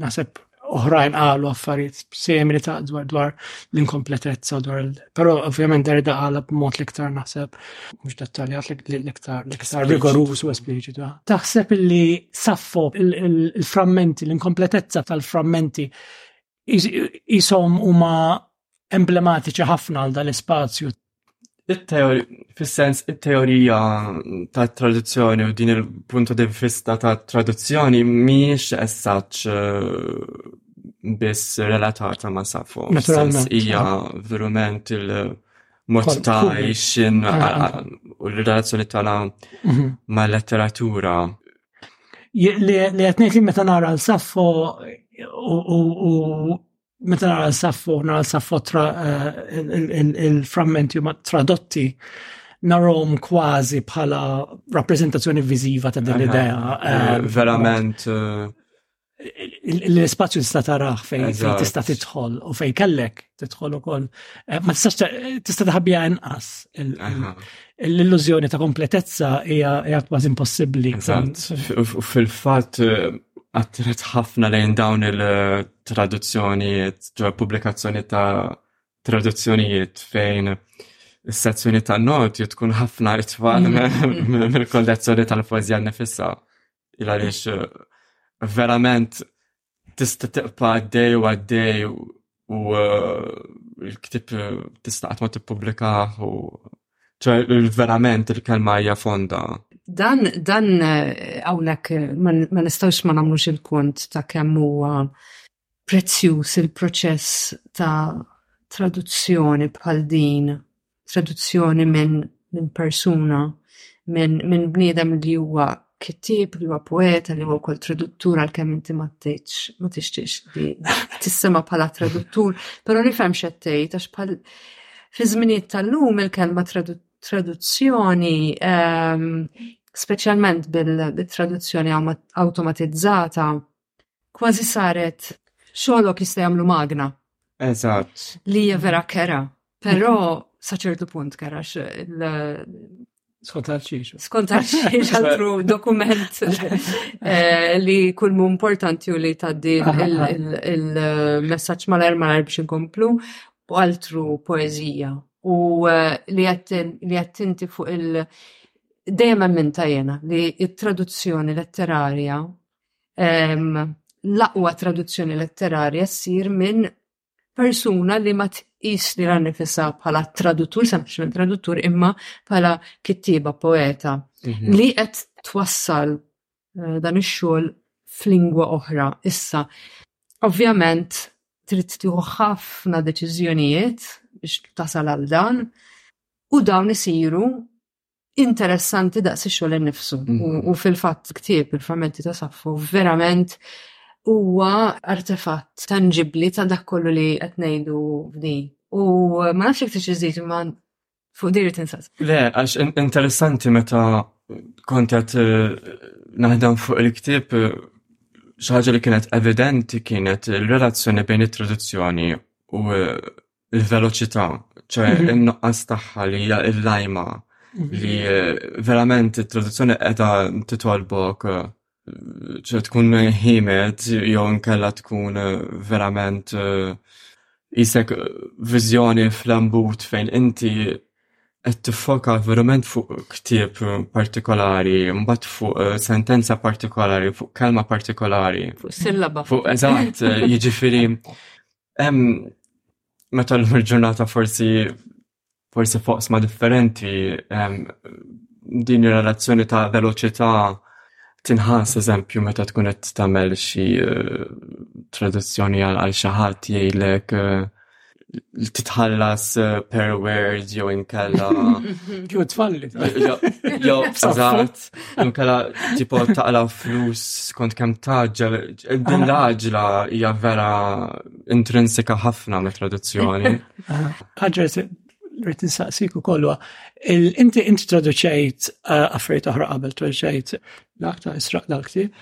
Naħseb oħrajn qalu affarijiet semri ta' dwar dwar l-inkompletezza dwar il però ovvjament Derrida qala b'mod l-iktar naħseb mhux dettaljat l-iktar l-iktar rigoruż u espliċitu. Ah. Taħseb li saffo il-frammenti l-inkompletezza tal-frammenti jisom huma emblematiċi ħafna għal dan l-ispazju. Fis-sens it-teorija ta' traduzzjoni u din il-punto di vista ta' traduzzjoni miex essaċ eh, biss relatata ma' Safo. Naturalment. Hija verument il- mod ta' xin ah, ah. u l-relazzjoni tagħna mhm. ma' letteratura li qed ngħid li meta nara l-saffo u meta nara l-saffo nara l-saffo il-frammenti huma tradotti narom kważi bħala rappreżentazzjoni viżiva ta' din l-idea. Verament. Eh, l-spazju tista' taraħ fejn tista' tidħol u fejn kellek tidħol ukoll. Eh, ma tistax tista' taħbija inqas. L-illużjoni ta' kompletezza hija kważi impossibbli. Fil-fatt eh, attret ħafna lejn dawn il-traduzzjonijiet, ġo pubblikazzjoni ta' traduzzjonijiet fejn is-sezzjoni ta' noti tkun ħafna itwal mm-hmm. mill-kollezzjoni tal-poezija nifissa. Il għaliex eh, verament tista' tibqa' għaddej u għaddej u eh, l-ktib eh, tista' qatt ma tippubblika u verament il-kelma hija fonda. Dan dan hawnhekk ma nistgħux ma nagħmlux il-kont ta' kemm huwa prezzjuż il-proċess ta' traduzzjoni bħal din, traduzzjoni minn minn persuna, minn minn bniedem li huwa kittieb, li huwa poeta, li huwa wkoll traduttur, għalkemm inti ma tgħidx, ma tixtieqx li tissema' bħala traduttur, però nifhem x'qed tgħid, għax bħal fi żminijiet tal-lum il-kelma traduzzjoni, speċjalment bil-traduzzjoni awtomatizzata, kważi saret xogħolok jista' jagħmlu magna. Eżatt. Li hija vera kera, però sa ċertu punt kera Skont għal-xiex. Skont għal-xiex għaltru dokument eh, li kull mu importanti u li taddi il-messagġ malar malar biex inkomplu u għaltru poezija u eh, li għattinti fuq il- dejjem minn tajjena li il traduzzjoni letterarja l-aqwa traduzzjoni letterarja ssir minn persuna li ma tqis li la nifisha bħala traduttur, sempliċement traduttur, imma bħala kittieba, poeta, mhm. li qed twassal eh, dan ix-xogħol f'lingwa oħra. Issa, ovvjament, trid tieħu ħafna deċiżjonijiet biex tasal għal dan, u dawn isiru interessanti daqs ix-xogħol innifsu. Mhm. U fil-fatt ktieb il-frammenti ta' Saffu verament huwa artefatt tangibbli ta' dak kollu li qed ngħidu f'di. U ma nafx jekk tixi żid imma fuq diri tinsas. Le, għax interessanti meta kontet eh, naħdem fuq il-ktieb eh, xaħġa li kienet evidenti kienet il-relazzjoni bejn it-traduzzjoni u eh, il-veloċità, ċoħe mhm. il-nuqqas taħħa li hija il-lajma mhm. li eh, verament il-traduzzjoni edha titolbok eh, ċe tkun ħimet jew nkella tkun eh, verament jisek vizjoni fl-ambut fejn inti qed tiffoka verament fuq ktieb partikolari, mbagħad fuq sentenza partikolari, fuq kelma partikolari. Fuq sillaba. Fuq eżatt, jiġifieri Meta llum il-ġurnata forsi forsi f'oqsma differenti din ir-relazzjoni ta' veloċità tinħass eżempju meta tkun qed tagħmel xi traduzzjoni għal xi ħadd jgħidlek li titħallas per word jew inkella jew eżatt. Nkella tipo taqla flus kont kem taġġel, din l-aġla hija vera intrinsika ħafna me traduzzjoni. Ħaġġer rrit nsaqsik u kollu. Inti inti traduċejt eh, affarijiet oħra qabel traduċejt l-aktar israq dal-ktib?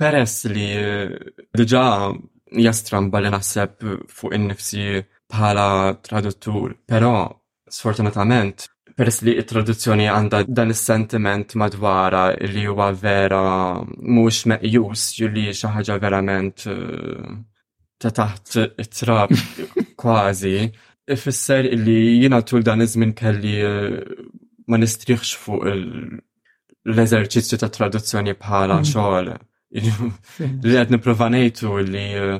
Peress li diġà hija stramba li naħseb fuq innifsi bħala traduttur, però sfortunatament peress li t-traduzzjoni għandha dan is-sentiment madwarha li huwa vera mhux meqjus jew li hi xi ħaġa verament ta' taħt it-trab kważi, ifisser li jiena tul dan iż-żmien kelli ma nistrieħx fuq l-eżerċizzju ta' traduzzjoni bħala mm. xogħol. Li qed nipprova ngħidu li eh,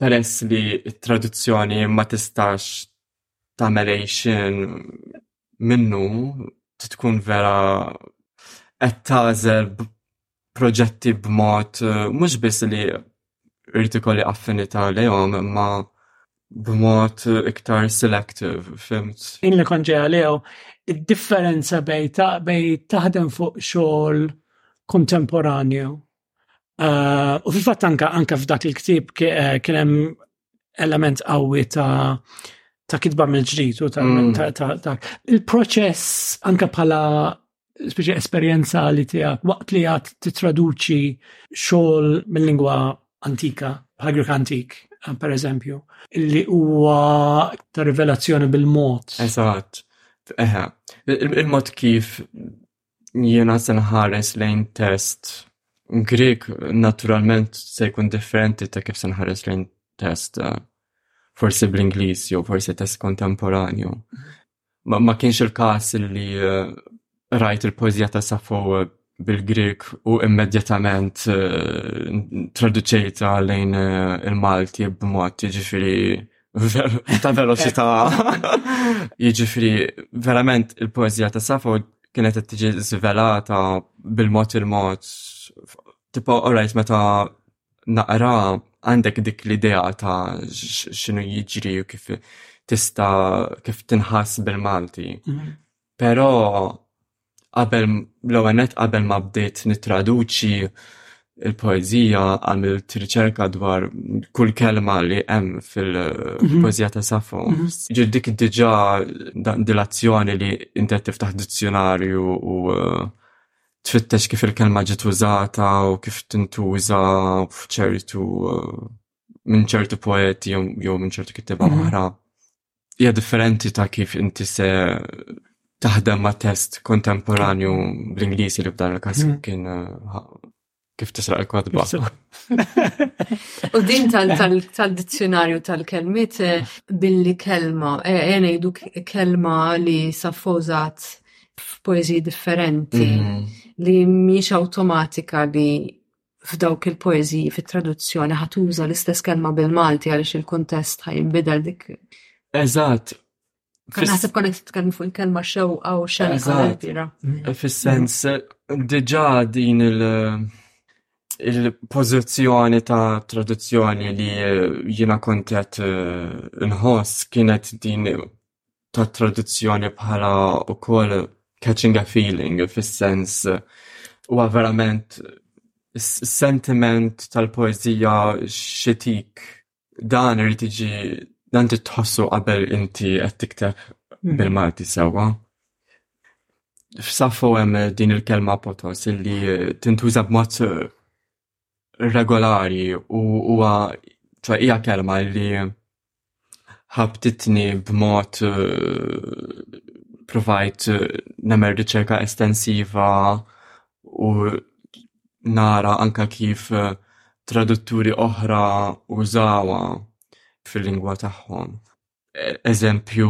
peress li t-traduzzjoni ma tistax tagħmel għejxin minnu tkun vera qed tażel proġetti b'mod eh, mhux biss li rrid ikolli affinità lejhom imma b'mod iktar selective, fimt? In li konġeja lew, id-differenza bej taħdem fuq xogħol kontemporanju. Eh, u fil-fatt anka anka f'dak il-ktib eh, kien hemm element qawwi ta' ta' kitba mill-ġdid u ta' mm. il-proċess anka bħala speċi esperjenza li tiegħek waqt li għad titraduċi xogħol mill-lingwa antika, bħal antik, eh, per eżempju, li huwa ta' rivelazzjoni bil-mod. Eżatt. Eħe, il-mod kif jiena se nħares lejn test Grek naturalment se jkun differenti ta' kif se nħares lejn test eh, forsi bl-Ingliż jew forsi test kontemporanju. ma, ma kienx il-każ li eh, rajt il-poezija ta' Safo eh, bil-Grik u immedjatament eh, traduċejta lejn il-Malti b'mod jiġifieri ta' veloċità. jiġifieri verament il-poezija ta' Safo kienet qed tiġi żvelata bil-mod il-mod. Tipo, alright, meta naqra għandek dik l-idea ta' x'inhu jiġri u kif tista' kif tinħass bil-Malti. Mhm. Però qabel l-ewwel qabel ma bdejt nittraduċi il-poezija għamilt riċerka dwar kull kelma li hemm fil-poezija ta' Safo. Mhm. Ġir dik diġà dilazzjoni li inti tiftaħ dizzjonarju u uh, tfittex kif il-kelma ġiet użata u kif tintuża f'ċertu eh, minn ċertu poeti jew minn ċertu kittiba mhm. oħra. Hija differenti ta' kif inti se taħdem ma' test kontemporanju bl-Ingliżi li f'dan il-każ mhm. kien eh, Kif tisraq il-kotba? U din tal-dizzjonarju tal-kelmiet eh, billi kelma, eh, eh, ngħidu kelma li saffozat f'poeziji differenti mm. li mhix awtomatika li f'dawk il-poeziji fit-traduzzjoni ħatuża l-istess kelma bil-Malti għaliex il-kuntest ħajinbidel dik. Eżatt, Kan naħseb konna titkellmu fuq il-kelma xewqa u xewqa Fis-sens diġà din il- il-pozizjoni ta' traduzzjoni li eh, jina kontet eh, nħoss kienet din ta' traduzzjoni bħala u koll catching a feeling fis-sens eh, u verament sentiment tal-poezija xitik dan irid iġi dan titħossu qabel inti qed tikteb hmm. bil-Malti sewwa. F'saffu hemm din il-kelma potos illi tintuża b'mod eh, regolari u huwa hija kelma li ħabtitni b'mod eh, provajt eh, namer riċerka estensiva u nara anke kif tradutturi oħra użawha fil-lingwa tagħhom. Eżempju,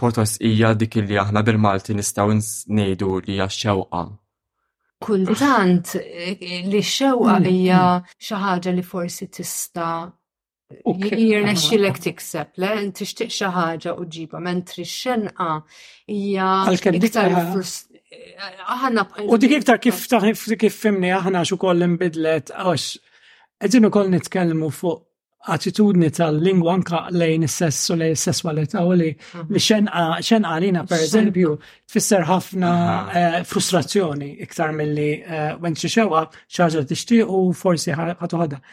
potos hija dik li aħna bil-Malti nistgħu ngħidu li hija xewqa. Kultant li xewqa hija xi ħaġa li forsi tista' jirnexxilek tikseb, le, tixtieq xi ħaġa u ġibha, mentri x-xenqa hija iktar aħna U dik iktar kif kif fimni aħna x'ukoll inbidlet għax qegħdin ukoll nitkellmu fuq attitudni tal-lingwa anka lejn is-sess u lejn is-sesswalità u li mhm. li xenqa xenqa għalina per eżempju tfisser ħafna eh, frustrazzjoni iktar milli eh, wentri xewqa xaġa tixtieq u forsi ħatuħadha.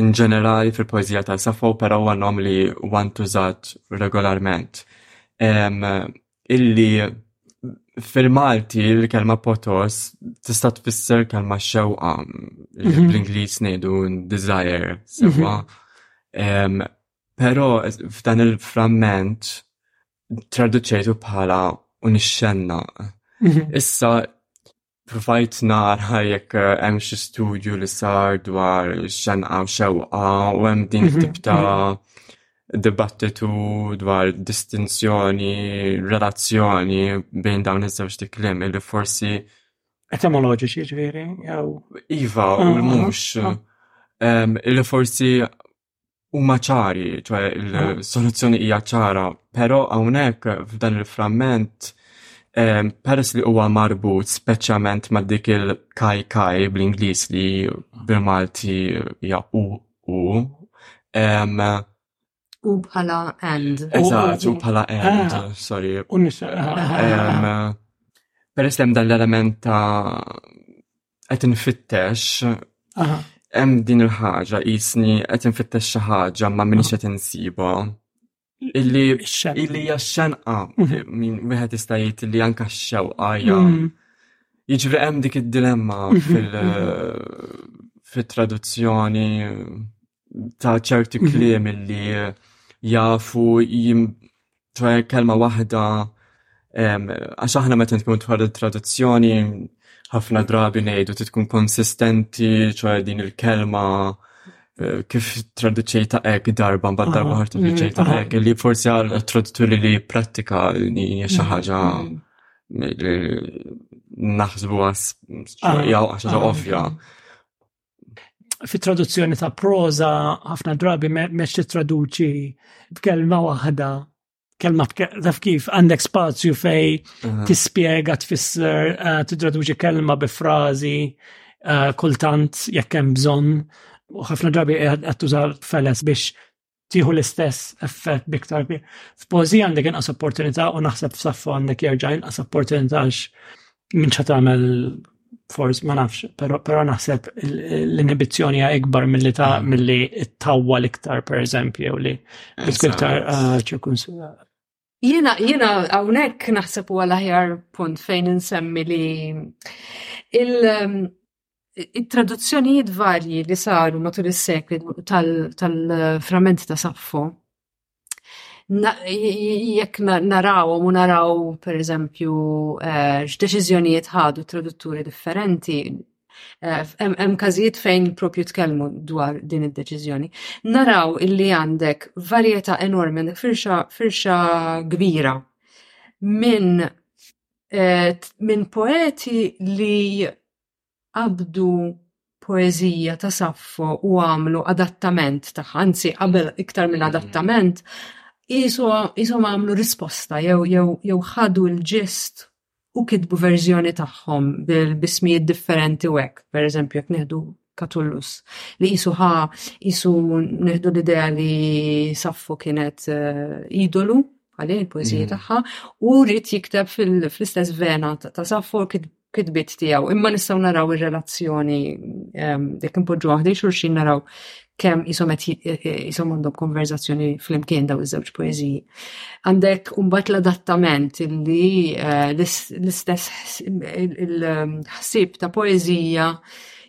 in ġenerali fil-poezija ta' Safo, però huwa nom li huwa ntużat regolarment. Um, illi fil-Malti l-kelma potos tista' tfisser kelma xewqa, mhm. bl-Ingliż ngħidu desire, sewa. Um, però f'dan il-framment traduċejtu bħala unixxenna. Mhm. Issa provajt nara jekk eh, hemm xi studju li sar dwar xenqa u xewqa u hemm din mhm. tip ta' dibattitu dwar distinzjoni, relazzjoni bejn dawn iż-żewġ tikliem li forsi etimoloġiċi ġifieri jew iva u ah, l-mhux ah. li forsi huma ċari, ċoħe il-soluzzjoni hija ċara, però hawnhekk f'dan il-framment peress li huwa marbut speċjalment ma' dik il-kaj kaj bl-Ingliż li bil-Malti hija u u u bħala and. Eżatt, u bħala and, ah. sorry. U nisa. Ah. Peress li hemm dan l-element ta' qed infittex hemm din il-ħaġa jisni qed infittex xi ħaġa ma minix qed insiba. Illi illi hija xenqa mhm. min wieħed jista' jgħid li anke x-xewqa hija. Mhm. Jiġri hemm dik id-dilemma mhm. fil- fit-traduzzjoni ta' ċerti mhm. kliem li eh, jafu jim ċoħe kelma wahda għax aħna meta tkun dwar il-traduzzjoni ħafna drabi ngħidu ti tkun konsistenti ċoħe din il-kelma eh, kif traduċejta ek darba mbagħad darba ħar traduċejta mhm. ek li forsi għal tradutturi li prattika li hija xi mhm. ħaġa naħsbu għas għax ovvja. fit-traduzzjoni ta' proza ħafna drabi meċ titraduċi b'kelma waħda kelma taf kif għandek spazju fej tispjega tfisser eh, titraduċi kelma bi frażi eh, kultant jekk hemm bżonn u ħafna drabi qed tuża feles biex tieħu l-istess effett biktar kbir. F'pożija għandek inqas opportunità u naħseb f'saffu għandek jerġa' inqas opportunità għax minn ċa tagħmel forse ma nafx, però per naħseb l-inhibizzjoni hija ikbar milli ta' mm. milli tawwa l-iktar pereżempju li iktar uh, Jiena jiena hawnhekk naħseb huwa l-aħjar punt fejn insemmi li um, il-traduzzjonijiet varji li saru matul is-sekli tal-framenti ta' Saffo jekk narawhom u naraw pereżempju eh, x'deċiżjonijiet ħadu tradutturi differenti, Hemm każijiet fejn propju tkellmu dwar din id-deċiżjoni. Naraw illi għandek varjetà enormi, għandek firxa, firxa kbira minn eh, min poeti li qabdu poezija ta' Saffo u għamlu adattament ta' anzi qabel iktar minn mm. adattament, jisom għamlu risposta jew ħadu l-ġest u kitbu verżjoni tagħhom bil-bismijiet differenti u hekk, pereżempju jekk nieħdu Catullus, li qisu ħa qisu nieħdu l-idea li Saffu kienet eh, idolu għalih il-poeżiji mm. tagħha u rrid jikteb fl-istess vena ta' Saffu kitbit tiegħu. Imma nistgħu naraw ir-relazzjoni ehm, jekk impoġġu waħdi xulxin naraw kemm jisom jisom għandhom konverzazzjoni fl-imkien daw iż-żewġ poeziji. Għandek umbat l-adattament li eh, l-istess il-ħsib ta' poezija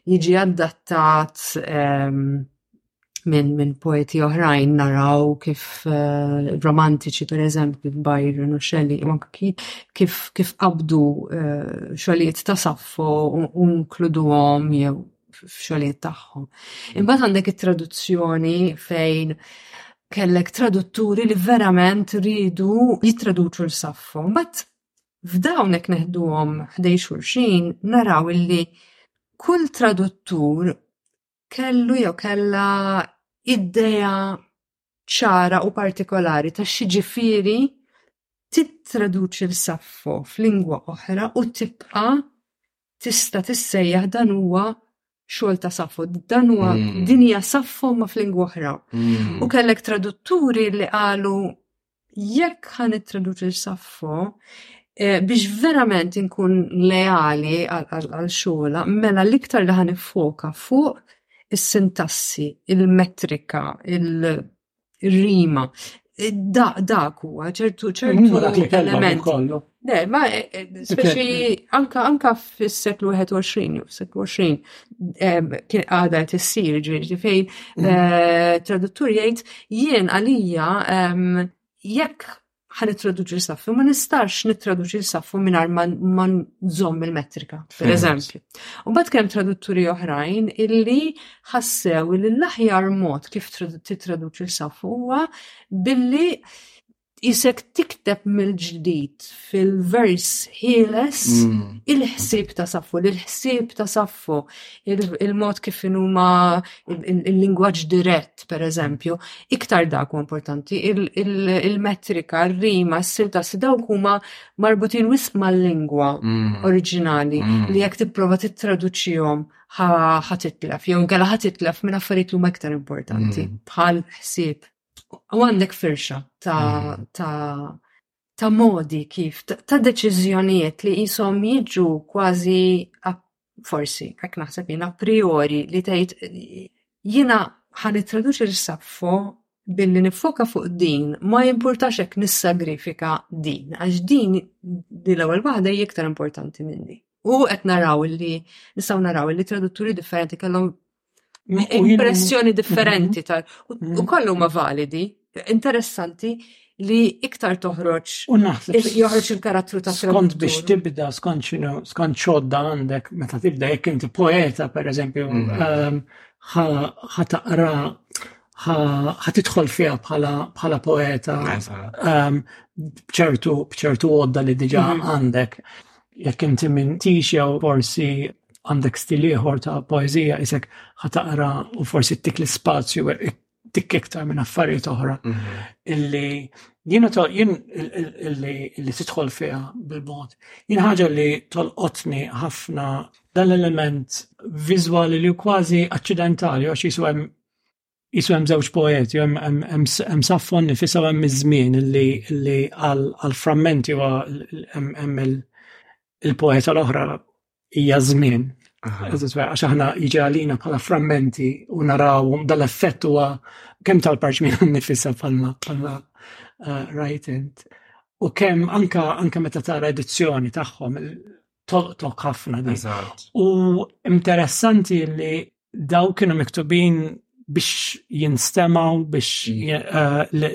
jiġi adattat ehm, minn min poeti oħrajn naraw kif eh, romantiċi per eżempju Byron u Shelley u kif kif qabdu eh, xogħlijiet ta' Saffo u nkluduhom jew f'xogħlijiet tagħhom. Imbagħad għandek it-traduzzjoni fejn kellek tradutturi li verament ridu jittraduċu l-saffu. Mbagħad f'dawn hekk neħduhom ħdej xulxin naraw illi kull traduttur kellu jew kella idea ċara u partikolari ta' xiġifieri tittraduċi l-saffo f'lingwa oħra u tibqa' tista' tissejjaħ dan huwa xogħol ta' saffo. Dan huwa mm. dinja saffo ma f'lingwa oħra. Mm. U kellek tradutturi li qalu jekk ħa nittraduċi saffo, eh, biex verament inkun leali għal xogħla, mela l-iktar li ħan foka fuq is-sintassi, il-metrika, il-rima, dak huwa ċertu ċertu element. Le, ma, eh, eh, speċi anka anka fis-seklu 21, fis-seklu 20, kien għada tissir ġiġi fej mm. eh, traduttur jgħid jien għalija jekk ħan traduċi saffu, ma nistax nitraduċi saffu minn ma nżomm il-metrika, per eżempju. U bat kem tradutturi oħrajn illi ħassew illi l-aħjar mod kif titraduċi saffu huwa billi tqisek tikteb mill-ġdid fil-vers ħieles mm. il-ħsieb ta' saffu, il-ħsieb ta' saffu, il-mod kif huma il-lingwaġġ dirett, per eżempju, iktar dak u importanti, il-metrika, il-rima, s-silta, s dawk huma marbutin wisq mal-lingwa mm. oriġinali mm. li jekk tipprova tittraduċihom ħatitlef, jew għala ħatitlef minn affarijiet li huma iktar importanti, bħal ħsieb u għandek firxa ta', mm. ta, ta modi kif, ta' deċiżjonijiet li jisom jiġu kważi forsi, għek naħseb jina priori li tgħid jina ħan traduċi l-saffo billi nifoka fuq din ma jimpurtax hekk nissagrifika din għax din din l-ewwel waħda hija iktar importanti minni. U qed naraw li nistgħu naraw li tradutturi differenti kellhom impressjoni differenti mhm. tal. U mhm. kollu ma validi, interessanti li iktar toħroġ. U naħseb. Joħroġ il-karattru ta' Skont biex tibda, skont xinu, skont xodda għandek, meta tibda jekk inti poeta, per eżempju, mhm. ehm, ħa taqra ħatidħol fiha bħala poeta ehm, bċertu bċertu għodda li diġa għandek jekk inti minn tix jew forsi għandek stil ieħor ta' poezija isek ħataqra u forsi tik l-ispazju e, tik iktar minn affarijiet oħra mhm. illi jiena to jien illi tidħol fiha bil-mod. Jien ħaġa li tolqotni ħafna dan l-element viżwali li kważi aċċidentali għax jisu hemm jisu hemm żewġ poeti, hemm saffon li fissa hemm iż-żmien li għal frammenti huwa hemm il-poeta l-oħra hija żmien. Għax aħna jiġi għalina bħala frammenti u naraw dal-effett huwa kemm tal-parċmin nifissa bħalma bħalma eh, rajt int. U kemm anka anka meta tara edizzjoni tagħhom tolqtok ħafna di. U interessanti li daw kienu miktubin biex jinstemaw biex mm. eh,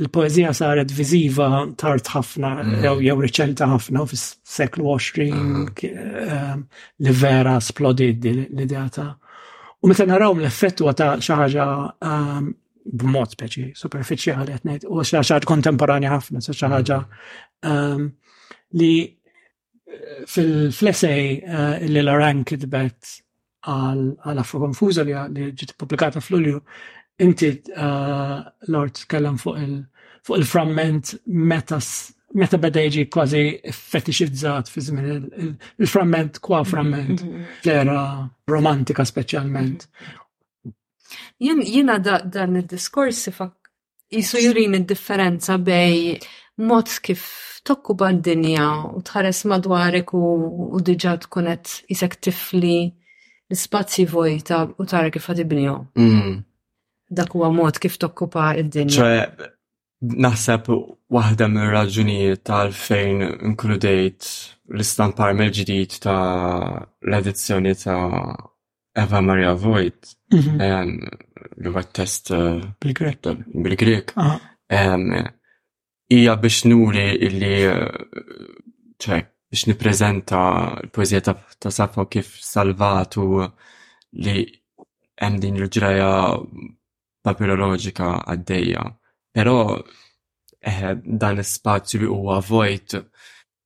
l-poezija saret viziva tard ħafna mm. jew jew riċenta ħafna fis-seklu 20 mm. eh, li vera splodid l-idea ta' u meta naraw l-effett huwa ta' xi ħaġa eh, b'mod speċi superfiċjali qed ngħid u xi ħaġa kontemporanja ħafna xi ħaġa li Fil-essej eh, li Laran kitbet għal Afro Konfuza li ġiet publikata fl-Ulju, inti eh, Lord tkellem fuq il-framment meta meta beda jiġi kważi fetixizzat fi żmien il-framment kwa framment mm-hmm, mm-hmm. fl-era romantika speċjalment. Jiena dan id-diskors Jisu jurini d-differenza bej mod kif tokkuba d-dinja u tħares madwarek u, u diġa tkunet jisek tifli l-spazji vojta u tara kif għatibnijom. Mm. Dak huwa mod kif tokkupa d-dinja. ċe, naħseb waħda mir raġunijiet tal-fejn inkludejt l-istampar mill-ġdid ta' l-edizzjoni ta' Eva Maria Voigt, mhm. li huwa test eh, bil-Grek. Bil-Grek. Hija biex nuri illi ċek eh, biex nippreżenta l-poeżija ta' Safo kif salvatu li hemm din il-ġraja papiroloġika għaddejja. Però eh, dan l-spazju li huwa vojt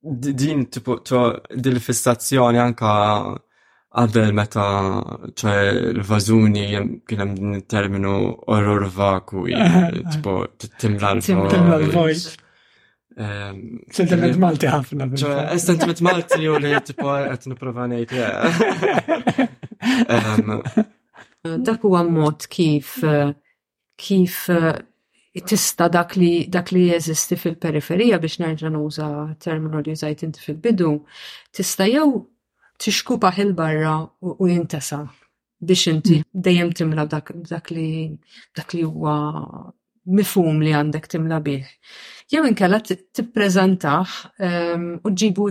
din tipo din l-fissazzjoni anka qabel meta ċe l-vażuni kien hemm din terminu orror vaku tipo timla l-vojt. Ehm, sentiment Malti ħafna. Eh, sentiment Malti u li tipo qed nipprova ngħid. Eh. Ehm, Dak huwa mod kif eh, kif tista' dak li dak li jeżisti fil-periferija biex nerġa' nuża terminu li użajt inti fil-bidu, tista' jew tixkupaħ 'il barra u jintesa' biex inti dejjem timla dak dak li dak li huwa mifhum li għandek timla bih, jew inkella tippreżentah u ġġibu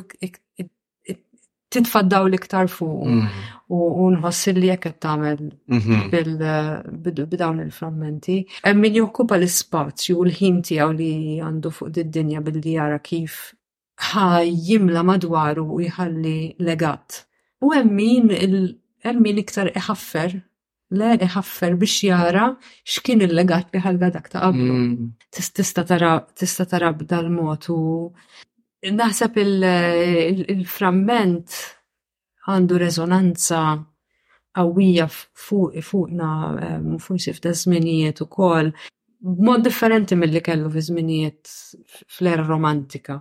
titfa' dawl iktar fuq mm. u nħoss li jekk qed tagħmel mhm. b'dawn il-frammenti. Hemm min jokkupa l-ispazju u l-ħin tiegħu li għandu fuq did-dinja billi jara kif jimla madwaru u jħalli legat. U hemm min hemm min iktar iħaffer Le, iħaffer biex jara x'kien il-legat li ħalla dak ta' qablu. Tista' tara, tista' tara b'dal mod u naħseb il-framment għandu reżonanza qawwija fuq, fuqna forsi f'da żminijiet ukoll, b'mod differenti milli kellu fi żminijiet fl-era romantika.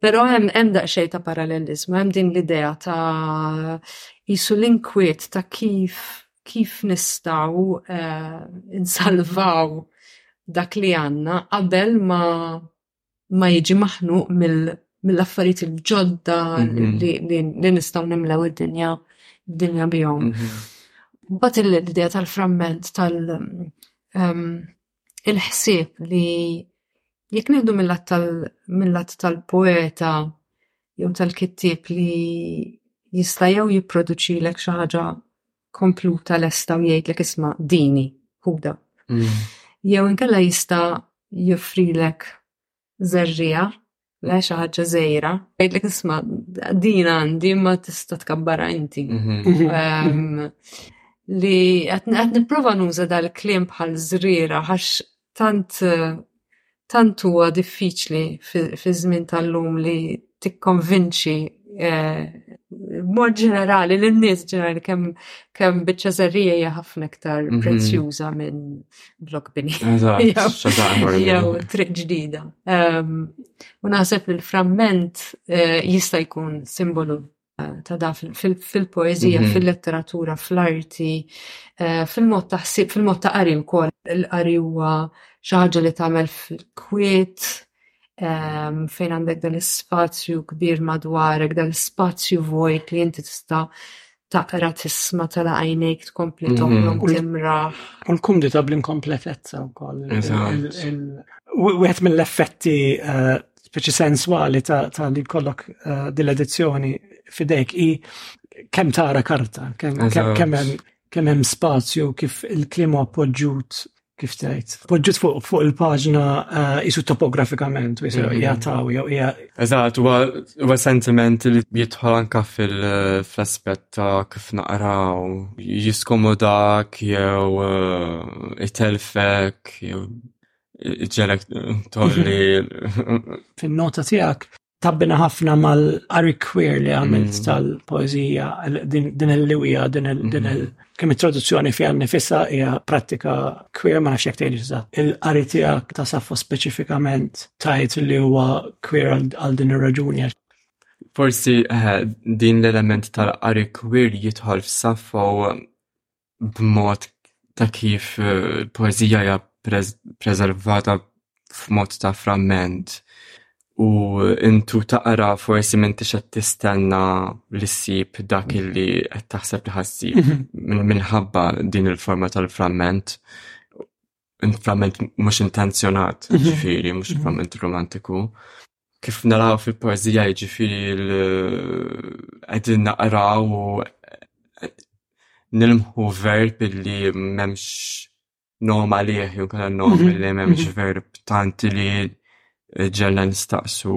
Però hemm hemm daqsxejn ta' paralleliżmu, hemm din l-idea ta' qisu l-inkwiet ta' kif kif nistgħu insalvaw dak li għandna qabel ma ma jiġi maħnuq mill-affarijiet il-ġodda li nistgħu nimlew id-dinja d-dinja bihom. Imbagħad l-idea tal-framment tal- il-ħsieb li jekk nieħdu mill-lat tal-poeta jew tal-kittieb li jista' jew jipproduċilek xi ħaġa kompluta lesta u jgħidlek isma' dini, ħudha. Jew inkella jista' joffrilek Żerriegħa, le xi ħaġa żgħira. Jgħidlek isma' din għandi imma tista' tkabbarha inti. Mhm. Li qed nipprova nuża dal-kliem bħal żriera għax tant tant huwa diffiċli fiż-żmien tal-lum li tikkonvinċi eh, mod ġenerali l nies ġenerali kemm kemm biċċa żerrija hija ħafna iktar mhm. prezzjuża minn blok bini. Jew triq ġdida. Ehm, u naħseb li l-framment eh, jista' jkun simbolu ta' dan fil-poezija, mhm. fil-letteratura, fl-arti, eh, fil-mod ta' ħsib, fil-mod ta' qari wkoll. Il-qari huwa xi ħaġa li tagħmel fil-kwiet ehm, fejn għandek dan l-ispazju kbir madwarek, dan l-ispazju vojt li inti tista' taqra tisma tal għajnejk tkompli mhm. toħlom timraħ. U l-kumdita bl-inkompletezza wkoll. Wieħed mill-effetti eh, speċi senswali ta', ta li kollok uh, eh, dil-edizzjoni fidejk i kem tara karta, kem, kem, kem, kem hemm spazju kif il-klima appoġġut kif tgħid. Poġġut fuq fuq il-paġna eh, isu topografikament, isu mhm. hija taw jew hija. Eżatt, huwa sentiment li jidħol anka fil-aspett ta' kif naqraw, jiskomodak jew eh, itelfek jew ġelek tolli. Fin-nota tiegħek tabbina ħafna mal-qari queer li għamilt mm. tal-poezija, din il-liwija, din il- mm. kemm introduzzjoni fiha nifissa hija prattika queer ma nafx jekk tgħidx Il-qari tiegħek ta' saffu speċifikament tajt li huwa queer għal din ir-raġuni. Forsi eh, din l-element tal-qari queer jidħol f'saffu b'mod ta' kif il-poeżija hija preservata f'mod ta' framment u intu taqra forsi m'intix qed tistenna li ssib dak li qed taħseb li ħa ssib minħabba din il-forma tal-framment Intrament mhux intenzjonat, mhm. ġifieri, mhux mhm. intrament romantiku. Kif naraw fil-poezija ġifieri qegħdin naqraw u nilmħu verb li m'hemmx noma liħ, jew kalla nom mhm. li m'hemmx verb tant li ġella nistaqsu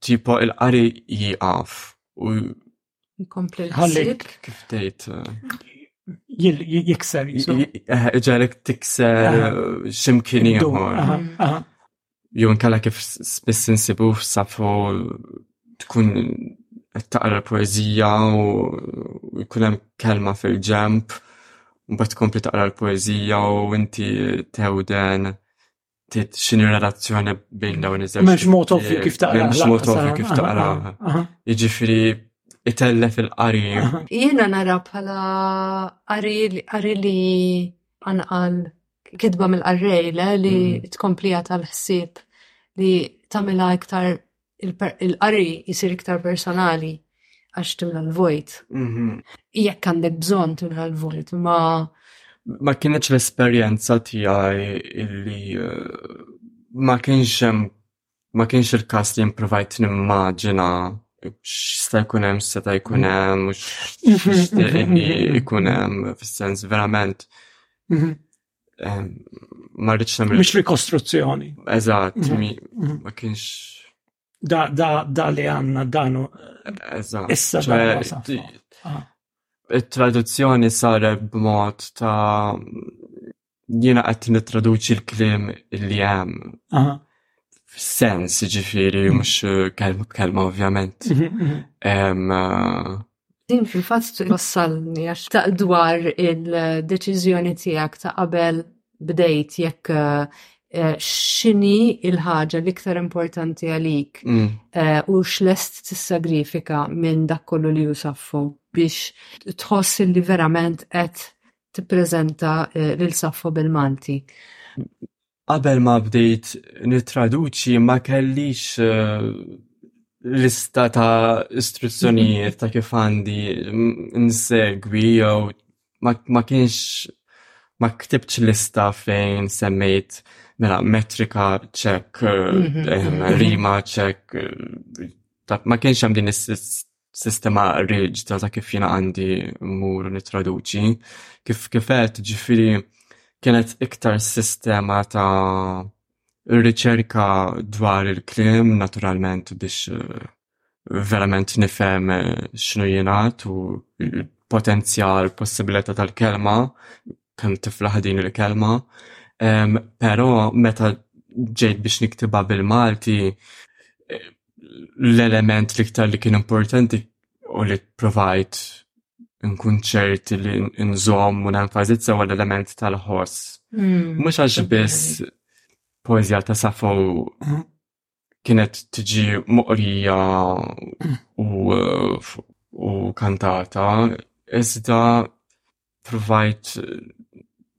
tipo il-qari jieqaf u Jkompli l-ħsieb. Kif tgħid? Jikser. Eh, Ġalek tikser ximkien ieħor. Jew inkella kif spiss insibu safu tkun taqra l-poezija u jkun hemm kelma fil-ġemp, mbagħad tkompli taqra l-poezija u inti tewden xini relazzjoni bejn dawn iż-żewġ. Mhux mod ovvju kif taqra. Mhux mod ovvju kif taqra. Jiġifieri itelle fil-qari. Jiena nara bħala qari li anqal kitba mill-qarrejla li mm. tkomplija tal-ħsieb li tamila iktar il-qari jisir iktar personali għax timla l-vojt. Mhm. Jekk għandek bżon timla l-vojt, ma. Ma kienieċ l-esperienza tijaj illi eh, ma kienx ma kienx il-kas li improvajt nimmaġina x'sta jkun hemm, x'seta jkun hemm, x'ixtieq ikun hemm, fis-sens verament. Mhm. Ehm, ma rridx nagħmel. Mhux rikostruzzjoni. Eżatt, mhm. Mhm. ma kienx. Da, da, da li għanna danu. Eżatt. Issa ah. Il-traduzzjoni sare b'mod ta' jiena qed nittraduċi l-klim li hemm. Sens, ġifiri, mhm. mhux eh, kelma ovvjament. Ehm, eh, Din fil-fatt twassalni għax ta' dwar il-deċiżjoni tiegħek ta' qabel bdejt jekk eh, x'inhi il-ħaġa l-iktar importanti għalik mm. eh, u x'lest tissagrifika minn dak kollu li jusaffu biex tħoss li verament qed tippreżenta eh, lil saffu bil-Malti. Qabel ma bdejt nittraduċi ma kellix eh, lista ta' istruzzjonijiet ta' kif għandi nsegwi jew ma kienx ma ktibx lista fejn semmejt mela metrika ċek, eh, mhm. rima ċek, eh, ma kienx hemm din is sistema riġda ta' kif jina għandi mur nitraduċi. Kif kifet ġifiri kienet iktar sistema ta' riċerka dwar il-klim, naturalment biex eh, verament nifhem eh, x'nu jenat u potenzjal possibilità tal-kelma kemm tiflaħ din il-kelma, um, pero meta ġejt biex niktiba bil-Malti, eh, l-element liktar li kien importanti u li provajt nkun ċert li nżom u nenfazizza u l-element tal-ħoss. Mux hmm, għax biss poezja ta' Safo kienet tiġi moqrija u, u kantata, iżda provajt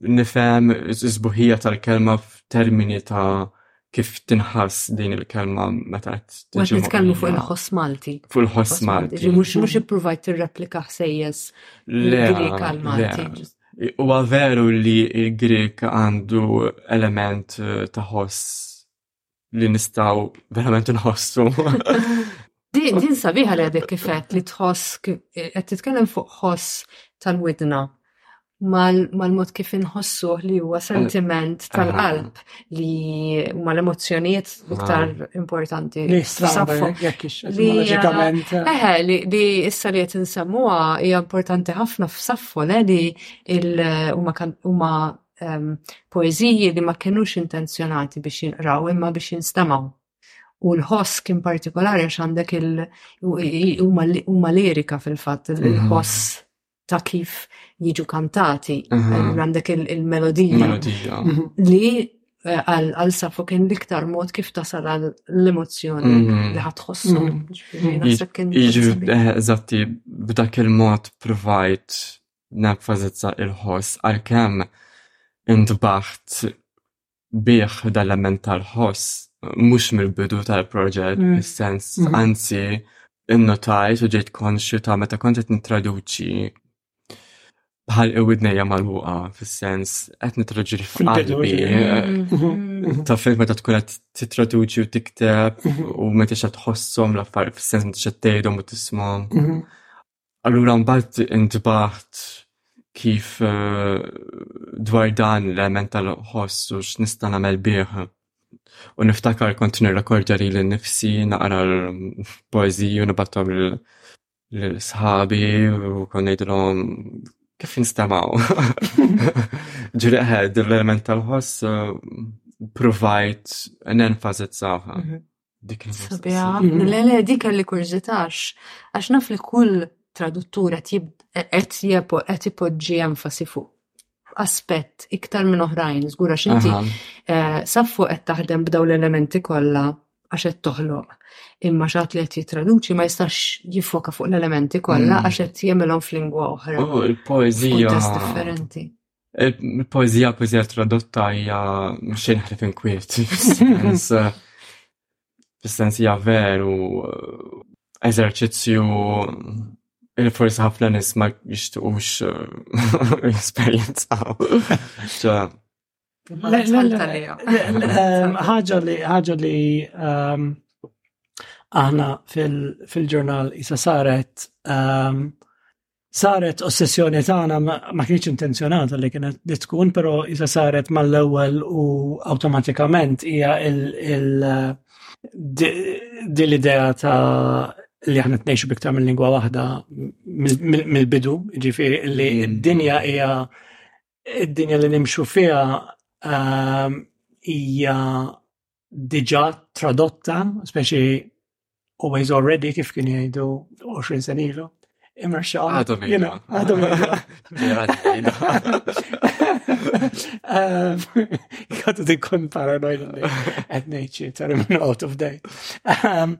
nifhem iż-żbuħija tal-kelma f'termini ta' kif tinħass din il-kelma meta qed tiġi. nitkellmu fuq il-ħoss Malti. Fuq il-ħoss Malti. Mhux mhux ippruvajt tirreplika ħsejjes l-Grek għal Malti. Huwa veru li l-Grek għandu element eh, ta' ħoss li nistaw verament nħossu. Din sabiħa li għadek kifet li tħoss, eh, qed titkellem fuq ħoss tal-widna mal-mod kif inħossu li huwa sentiment tal-qalb li huma l-emozzjonijiet iktar ah. importanti. Li straffu. Loġikament. Eh. Eħe, li issa li qed insemmuha hija importanti ħafna f'saffu li huma ehm, poeżiji li ma kienux intenzjonati biex jinqraw imma biex jinstamaw. U l-ħoss kien partikolari għax għandek il-huma lirika fil-fatt, mhm. il-ħoss ta' kif jiġu kantati, mhm. għandek il-melodija mhm. li eh, għal safu kien liktar mod kif tasal għal l-emozjoni li ħatħossu. Iġi, eżatti, b'dak il-mod provajt nenfasizza l-ħoss għalkemm intbaħt bih dan l-element tal-ħoss mhux mill-bidu tal-proġett mm. bis-sens mm-hmm. anzi innotajt u ġejt konxju ta' meta kont qed nittraduċi bħal iwidnejja mal-wuqa fis-sens qed nitraġi f'qalbi mm-hmm. ta' fejn meta tkun qed titraduċi u tikteb mm-hmm. u meta xa tħossom l-affarijiet fis-sens meta xa tgħidhom u tismhom. Mm-hmm. Allura mbagħad intbaħt kif eh, dwar dan l-element tal-ħoss u x'nista' nagħmel bih. U niftakar kont nirrekordja li l-nifsi naqra l-poeziju nibattom l-sħabi u kon ngħidilhom kif nistamaw. Ġiri eh, l-element tal-ħoss eh, provajt n-enfazit saħħa. Mhm. Dik Sabiha, le le dik kelli kurżitax, għax naf li kull traduttur qed jepo qed ipoġġi enfasi fuq aspett iktar minn oħrajn, żgur għax inti eh, saffu qed taħdem b'daw l-elementi kollha għax qed toħloq. Imma xatt li qed jittraduċi ma jistax jiffoka fuq l-elementi kollha mm. għax qed jagħmilhom f'lingwa oħra. Oh, il-poeżija. differenti. Il-poezija, poezija tradotta hija xejn ħlif inkwiet. Fis-sens hija veru eżerċizzju il forsi ħafna nis ma jixtuqux eh, esperienzaw. ħaġa li ħaġa li ehm, aħna fil-ġurnal isa saret ehm, saret ossessjoni tagħna ma kienx intenzjonata li kienet li tkun, però isa saret mal-ewwel u awtomatikament hija din l-idea ta' li aħna tnejxu biktar minn lingwa waħda mill-bidu, ġifieri li mm. d-dinja hija d-dinja li nimxu fiha ehm, hija diġà tradotta, speċi always already kif kien jgħidu 20 sen ilu. Imma xaħna. Għadhom ilu. Għadhom ilu. Għadu di kun paranoid li għed nejċi termin out of date. Um,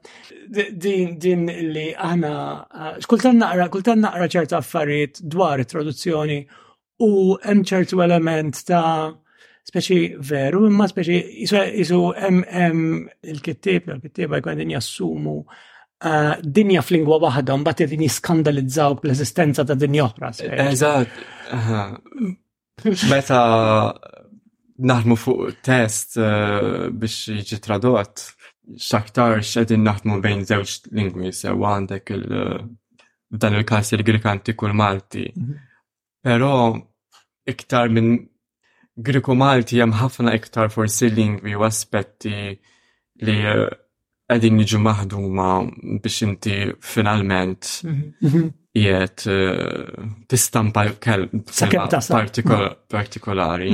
din din li għana, uh, kultan naqra, kultan naqra ċerta affarijiet dwar traduzzjoni u hemm ċertu element ta' speċi veru, imma speċi jisu hemm il-kittib, il-kittiba jkun din jassumu eh, dinja f'lingwa waħda, mbagħad irid jiskandalizzaw bl-eżistenza ta' dinja oħra. Eżatt. Meta naħdmu fuq test eh, biex jiġi tradott, xaktar xedin naħdmu bejn żewġ lingwi, sewa għandek il- dan il-kas il-Grik antiku l-Malti. Mhm. Però iktar minn Griku Malti hemm ħafna iktar forsi lingwi u aspetti li qegħdin jiġu maħduma biex inti finalment qiegħed tistampa l-kelma partikolari.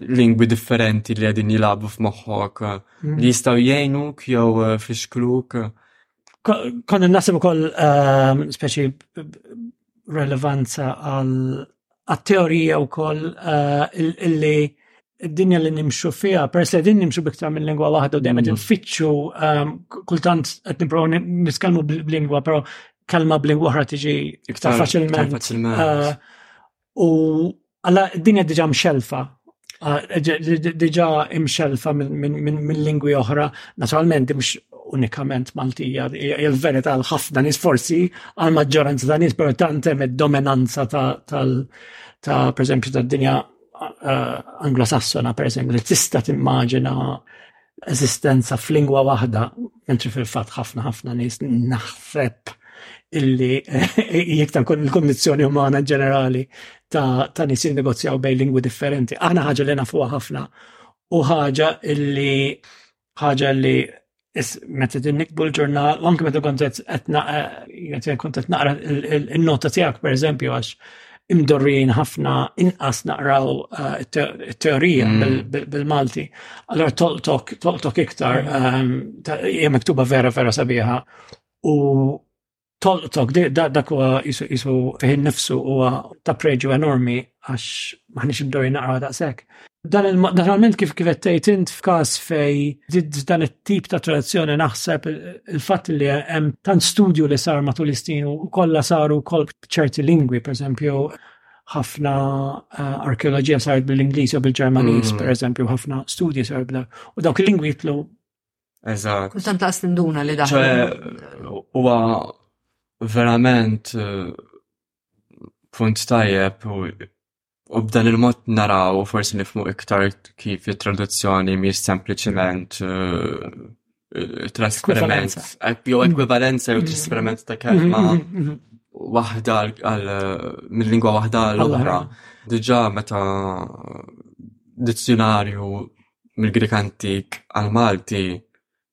lingwi differenti li għedin jilabu f'moħħok mm. li jistaw jgħinuk jew eh, fixkluk. Konna nasib ukoll ehm, speċi relevanza għal għat-teorija u koll eh, illi id-dinja li nimxu fija, peress li din nimxu biktar minn lingwa waħda u dejjem nfittxu ehm, kultant qed nipprovaw nitkellmu b'lingwa, però kelma b'lingwa oħra tiġi iktar faċilment. Eh, U għalla dinja diġa mxelfa, diġa imxelfa minn lingwi oħra, naturalment mux unikament Maltija, il-verita l-ħafna nis forsi għal-maġġoranza ta' nis, pero tantem id-dominanza ta' per esempio ta' dinja anglosassona, per esempio, li tista' timmaġina eżistenza f'lingwa waħda, mentri fil-fatt ħafna ħafna nies naħseb illi jiktar kun il-kondizjoni umana ġenerali ta', ta nies jinnegozjaw bejn lingwi differenti. Aħna ħaġa li nafuha ħafna u ħaġa illi ħaġa li meta din nikbu l-ġurnal, anke meta kont qed naqra il-nota tiegħek pereżempju għax imdorrijin ħafna inqas naqraw it-teorija eh, mm. bil-Malti. Allora toltok, toltok iktar, mm. eh, hija miktuba vera vera sabiħa u toltok, dak huwa jisu fiħin nifsu huwa ta' preġu enormi għax maħniex imdorrijin naqraw daqshekk. Dan il-naturalment kif kif tgħid int f'każ fej dan it-tip ta' tradizzjoni naħseb il-fatt li hemm tant studju li sar matul is-snin u kollha saru wkoll b'ċerti lingwi, pereżempju ħafna eh, arkeoloġija saret bil-Ingliż jew bil-Ġermaniż, mm. pereżempju ħafna studji saru bla u dawk il-lingwi jitlu. Eżatt. Kull tant laqstinduna li daħlu. Ċe, huwa verament eh, punt tajjeb u U b'dan il-mod naraw, forsi nifmu iktar kif it-traduzzjoni mhix sempliċiment eh, trasferiment, eh, jew ekwivalenza jew trasferiment ta' kelma mhm, mhm, mhm. waħda mill-lingwa waħda l-oħra. Diġà meta dizzjonarju mill-Grik antik għal Malti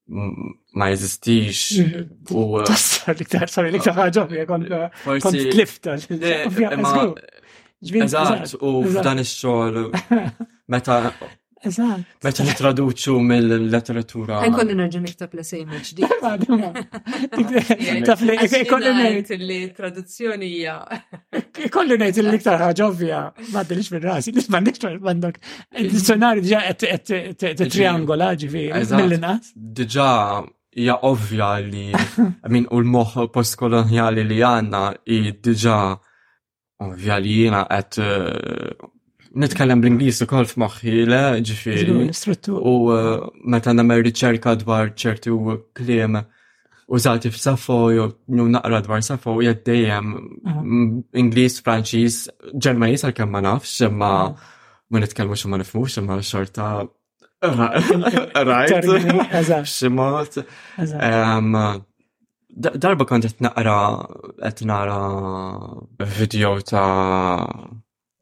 ma jeżistix u. Tassar li ktar, sorry, li ktar ħagġa li kont kont tlifta. Eżatt, u f'dan ix-xogħol meta Eżatt. Meta nitraduċu mill-letteratura. Għaj kolli nerġa niktab l sejma ġdid. Taf li kolli nejt li traduzzjoni hija. Kolli nejt li iktar ħaġa ovvja, ma dilix minn rasi, li ma niktar mandok Il-dizzjonarju diġa qed triangola ġifi mill-inqas. Diġa hija ovvja li min u l-moħħ postkolonjali li għandna hi diġa ovvja li jiena qed eh, nitkellem bl-Ingliż ukoll f'moħħi le ġifieri. U eh, meta nagħmel riċerka dwar ċertu kliem użati f'Safo jew naqra dwar Safo u jgħid dejjem Ingliż, Franċiż, Ġermaniż għalkemm ma nafx, imma ma nitkellmux ma nifhmux imma xorta rajt ximot. Darba kont qed naqra qed nara video ta'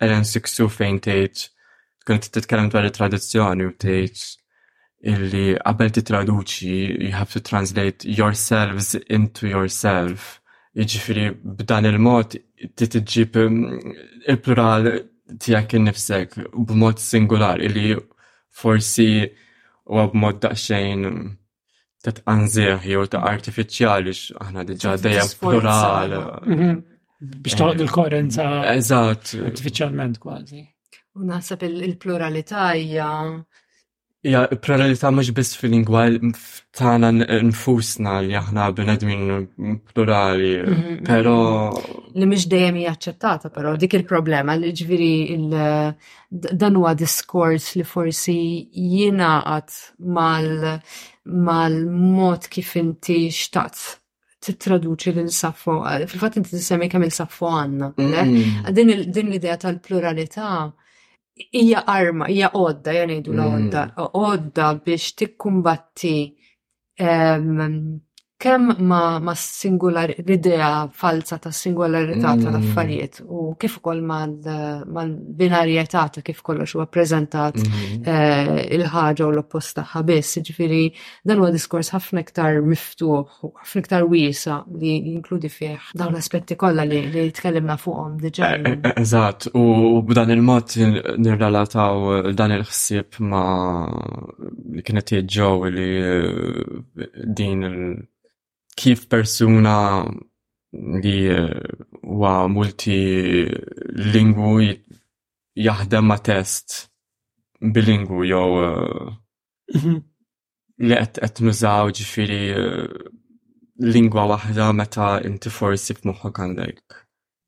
Ellen Sixu fejn tgħid kienet titkellem dwar it-traduzzjoni u tgħid illi qabel titraduċi you have to translate yourselves into yourself. Jiġifieri b'dan il-mod titġib il-plural tiegħek innifsek b'mod singular illi forsi huwa b'mod daqsxejn ta' tqanżieħ jew ta' artifiċjali aħna diġà dejjem plural. Mhm. Biex toħloq il-koerenza. Eżatt. Artifiċjalment kważi. U naħseb il-pluralità hija Ja, pluralità mhux biss fil-lingwa tagħna nfusna li aħna bnedmin plurali, mhm, mhm. però li mhux dejjem hija aċċettata, però dik il-problema li ġifieri dan huwa diskors li forsi jingħaqad mal-mod kif inti xtaqt titraduċi lil Saffo. Fil-fatt inti tissemmi kemm il-Saffo għandna. Mm. Din l-idea tal-pluralità hija arma, hija għodda, jgħidu la mm. għodda, għodda biex tikkumbatti kemm ma, ma singular l-idea falza ta' singolarità mm. tal-affarijiet u kif ukoll mal-binarjetà ta' kif kollox huwa preżentat mm-hmm. eh, il-ħaġa u l-oppost tagħha biss, ġifieri dan huwa diskors ħafna iktar miftuħ, ħafna iktar wiesa li jinkludi fih dawn l-aspetti kollha li tkellimna fuqhom diġà. Eh, eh, eżatt, u b'dan il-mod nirrelataw dan il-ħsieb ma' li kienet jieġġaw li din kif persuna li huwa multi lingwu jaħdem ma' test bilingwu jew mhm. li qed nużaw ġifieri lingwa waħda meta inti forsi f'moħħok għandek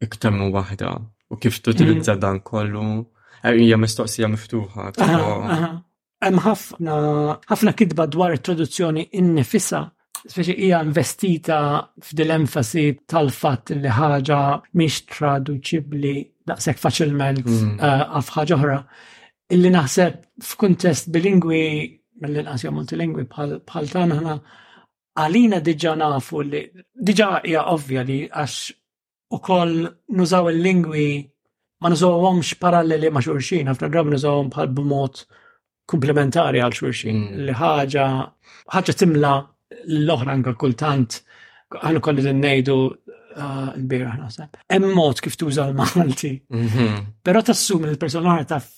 Iktem waħda u kif tutilizza mm. dan kollu eh, hija mistoqsija miftuħa. Hemm ħafna ħafna kitba dwar it-traduzzjoni innifisa speċi hija investita f'dil enfasi tal-fatt li ħaġa mhix traduċibbli daqshekk faċilment mm. eh, għaf ħaġa oħra illi naħseb f'kuntest bilingwi mill-inqas jew multilingwi bħal tagħna għalina diġa nafu li diġa hija ovvja li għax ukoll nużaw il-lingwi ma nużawhomx paralleli ma' xulxin, ħafna drabi nużawhom bħal b'mod komplementari għal xulxin. Hmm. Li ħaġa ħaġa timla l-oħra anka kultant għal kolli din ngħidu ah, l-bira naħseb. Hemm mod kif tuża l-Malti. Mhm. Però tassum il-persuna taf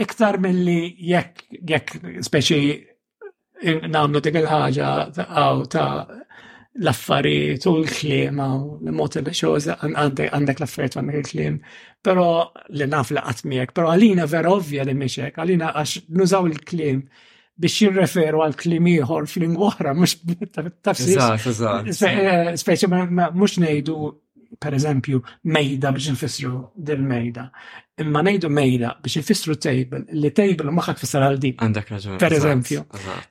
iktar mill-li jekk, jekk speċi namlu dik il-ħaġa għaw ta' l-affarijiet u l-klim għaw l-mot li xoż għandek l-affarijiet għandek il-klim, pero li naf li għatmijek, pero għalina vera ovvja li miexek, għalina għax nużaw il-klim biex jirreferu għal klim ieħor f'lingwa oħra, mhux tafsir. Eżatt, eżatt. Eh, speċi mhux ngħidu pereżempju, mejda biex infissru dil-mejda. Imma ngħidu mejda biex infissru table, li table ma ħadd fisser għal din. Għandek raġun. Pereżempju.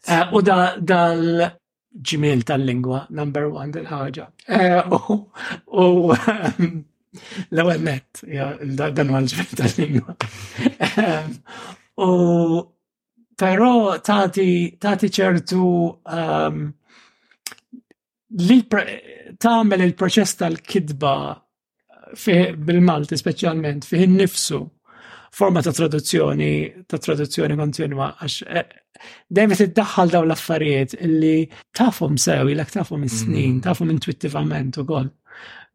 Eh, u da dal ġimil tal-lingwa, number one dil-ħaġa. Eh, u l-ewwel net, dan huwa l-ġimil tal-lingwa. Eh, u però tagħti ċertu ehm, li tagħmel il-proċess tal-kitba bil-Malti speċjalment fih innifsu forma ta' traduzzjoni ta' traduzzjoni kontinwa għax eh, dejjem qed iddaħħal dawn l-affarijiet illi tafhom sew ilek tafhom is-snin, mm. tafhom intuittivament ukoll.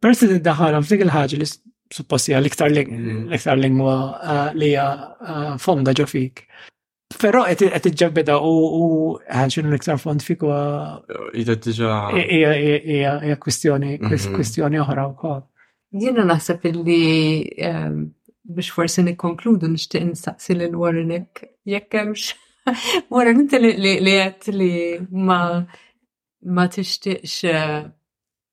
Peress li tiddaħħalhom f'dik il-ħaġa li supposti għal iktar mm. l-iktar lingwa eh, li hija eh, fonda ġo fik. Pero qed iġġabbeda u ħanxin l-iktar fond fik u. Ija diġa. Ija kwistjoni, mhm. kwistjoni oħra u kol. Jena naħseb illi ehm, biex forsi nikkonkludu nixtieq nistaqsi lil Warrenek jekk hemmx Warren inti li qed li ma ma tixtieqx eh,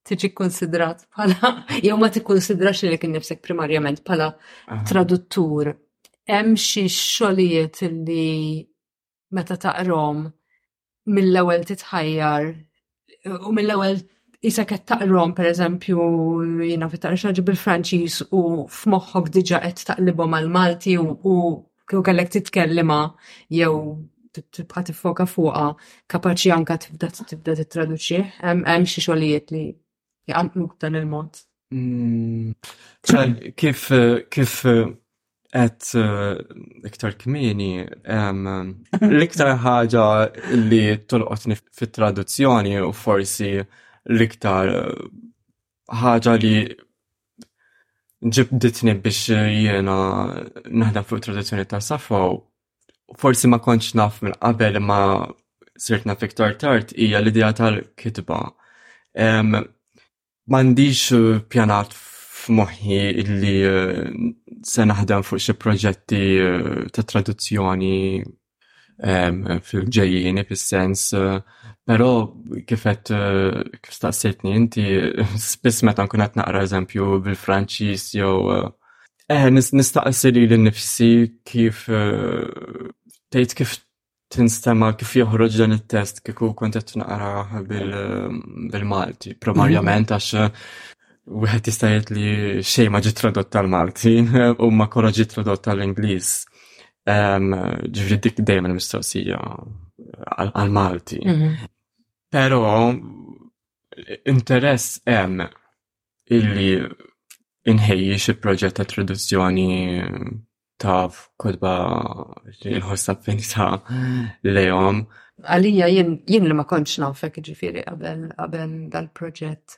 tiġi konsidrat bħala, jew ma tikkonsidrax li kien nifsek primarjament bħala traduttur. Hemm xi xogħlijiet li meta taqrom mill-ewwel titħajjar u mill-ewwel isa qed taqrom pereżempju jiena fit taqra bil-Franċiż u f'moħħok diġà qed taqlibhom għal Malti u kieku kellek titkellima jew tibqa' tiffoka fuqha, kapaċi anka tibda tibda tittraduċi, hemm xi xogħlijiet li jqanqlu dan il-mod. Mm, kif kif qed eh, iktar kmieni l-iktar ħaġa li tolqotni fit-traduzzjoni u forsi l-iktar eh, ħaġa li ġibditni biex jiena naħdem fuq traduzzjoni ta' Safo, forsi ma kontx naf minn qabel ma sirt naf iktar tard hija l-idea tal-kitba. M'għandix pjanat f'moħħi li se naħdem fuq xi proġetti ta' traduzzjoni. fil-ġejjieni fis-sens però kif qed kif staqsejtni inti spiss meta nkun qed naqra eżempju bil-Franċiż jew nistaqsi lili nnifsi kif tgħid kif tinstema' kif joħroġ dan it-test kieku kont qed naqrah bil-Malti primarjament għax wieħed jista' jgħid li xejn ma ġie tradott għall-Malti u ma kollha ġie tradott għall-Ingliż. Ġifri dik dejjem il-mistoqsija għal-Malti. Mhm. Pero interess hemm illi inħejji xi proġett ta' traduzzjoni ta' kodba li nħossa pensa lejhom. Għalija jien li ma kontx nafek ġifiri qabel dal-proġett.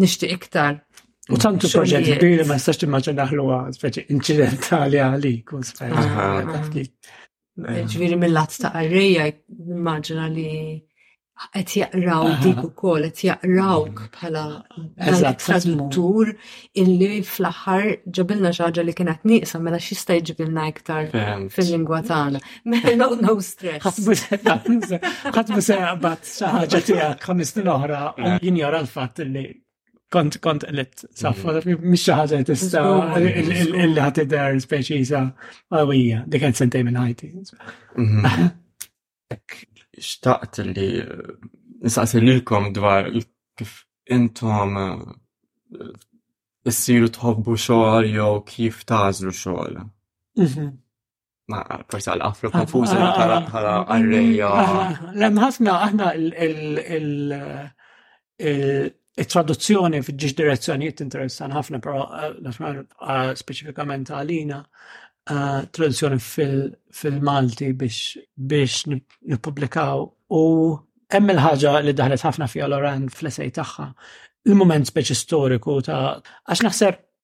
nixtieq iktar. U tantu proġett kbir ma nistax timmaġin daħlu speċi incidentali għalik u speċi. Ġviri mill-lat ta' għarrija, immaġina li qed jaqraw dik ukoll qed jaqrawk mm. bħala traduttur illi fl-aħħar ġabilna xi ħaġa li kienet nieqsa mela x'jista' jiġibilna iktar fil-lingwa tagħna. No, no stress. Għat musa għabat saħġa tijak ħamis l-oħra u jinjora l-fat li kont kont qlet saffa, mm. mux xaħġa tista illi ħat id-dar speċiza għawija, dik għed sentej minn ħajti. Mm-hmm. Xtaqt li nsaqsi lilkom dwar kif intom eh, issiru tħobbu xogħol jew kif tażlu xogħol. Mm-hmm. Ma, forse għal afro konfuża ah, bħala ah, bħala ah, arreja. Lem ħafna aħna il-traduzzjoni f'ġiġ direzzjonijiet interessan ħafna, pero eh, speċifikament għalina eh, traduzzjoni fil-Malti biex nipublikaw u hemm il-ħaġa li daħlet ħafna fija Loran fl-esej tagħha il-moment speċi storiku ta' għax naħseb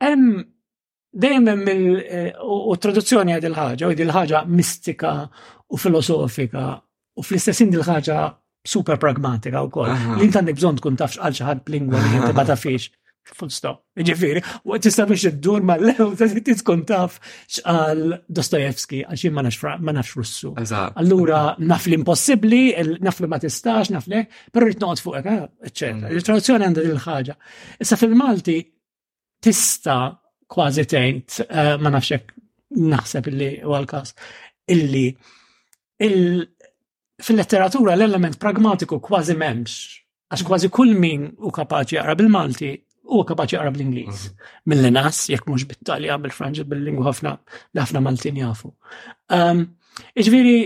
Hemm dejjem hemm il eh, u traduzzjoni għad il-ħaġa, u il-ħaġa mistika u filosofika u fl-istessin il-ħaġa super pragmatika u koll. Li intan bżon tkun tafx għal xaħad b'lingwa li jinti ma tafix. Full stop. Ġifiri, u tista biex id-dur ma l-lew, t tkun taf xqal Dostojevski, għaxin ma nafx russu. Allura, naf li impossibli, naf li ma tistax, naf li, pero rrit noqt fuq, eccetera. Il-traduzzjoni għandha il-ħagġa. Issa fil-Malti, tista kważi tgħid eh, ma nafx hekk naħseb illi huwa l-każ illi fil-letteratura l-element pragmatiku kważi m'hemmx għax kważi kull min u kapaċi jaqra bil-Malti u kapaċi jaqra bl-Ingliż. Mhm. Mill-li nas, jekk mhux bit-Talja, bil-Franġi, bil-lingwa ħafna, ħafna Maltin jafu. Ehm, iġviri,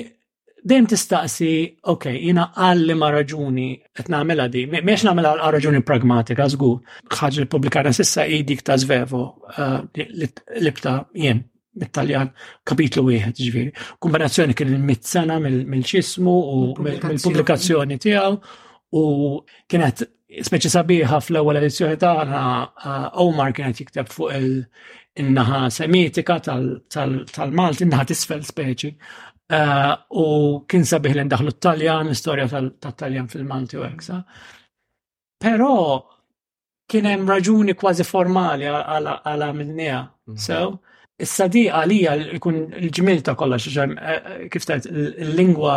dejjem tistaqsi, ok, jina għalli ma raġuni qed nagħmilha di, mhiex nagħmilha għal raġuni pragmatika żgur. Ħaġa li pubblikana sissa hi dik ta' Zvevo eh, li bta' jien mit-Taljan kapitlu wieħed ġifieri. Kombinazzjoni kien il-mit sena mill-ċismu u mill-pubblikazzjoni tiegħu u kienet Speċi sabiħa fl-ewwel edizzjoni tagħna Omar kienet jikteb fuq il-naħa semitika tal-Malti, naħa tisfel speċi. Eh, u kien sabiħ li ndaħlu t-Taljan, istorja tal-Taljan fil-Malti u eksa. Però kien hemm raġuni kważi formali għal għamilnija. Mhm. So, issa di għalija jkun il-ġmil ta' kollox, eh, kif tajt, il-lingwa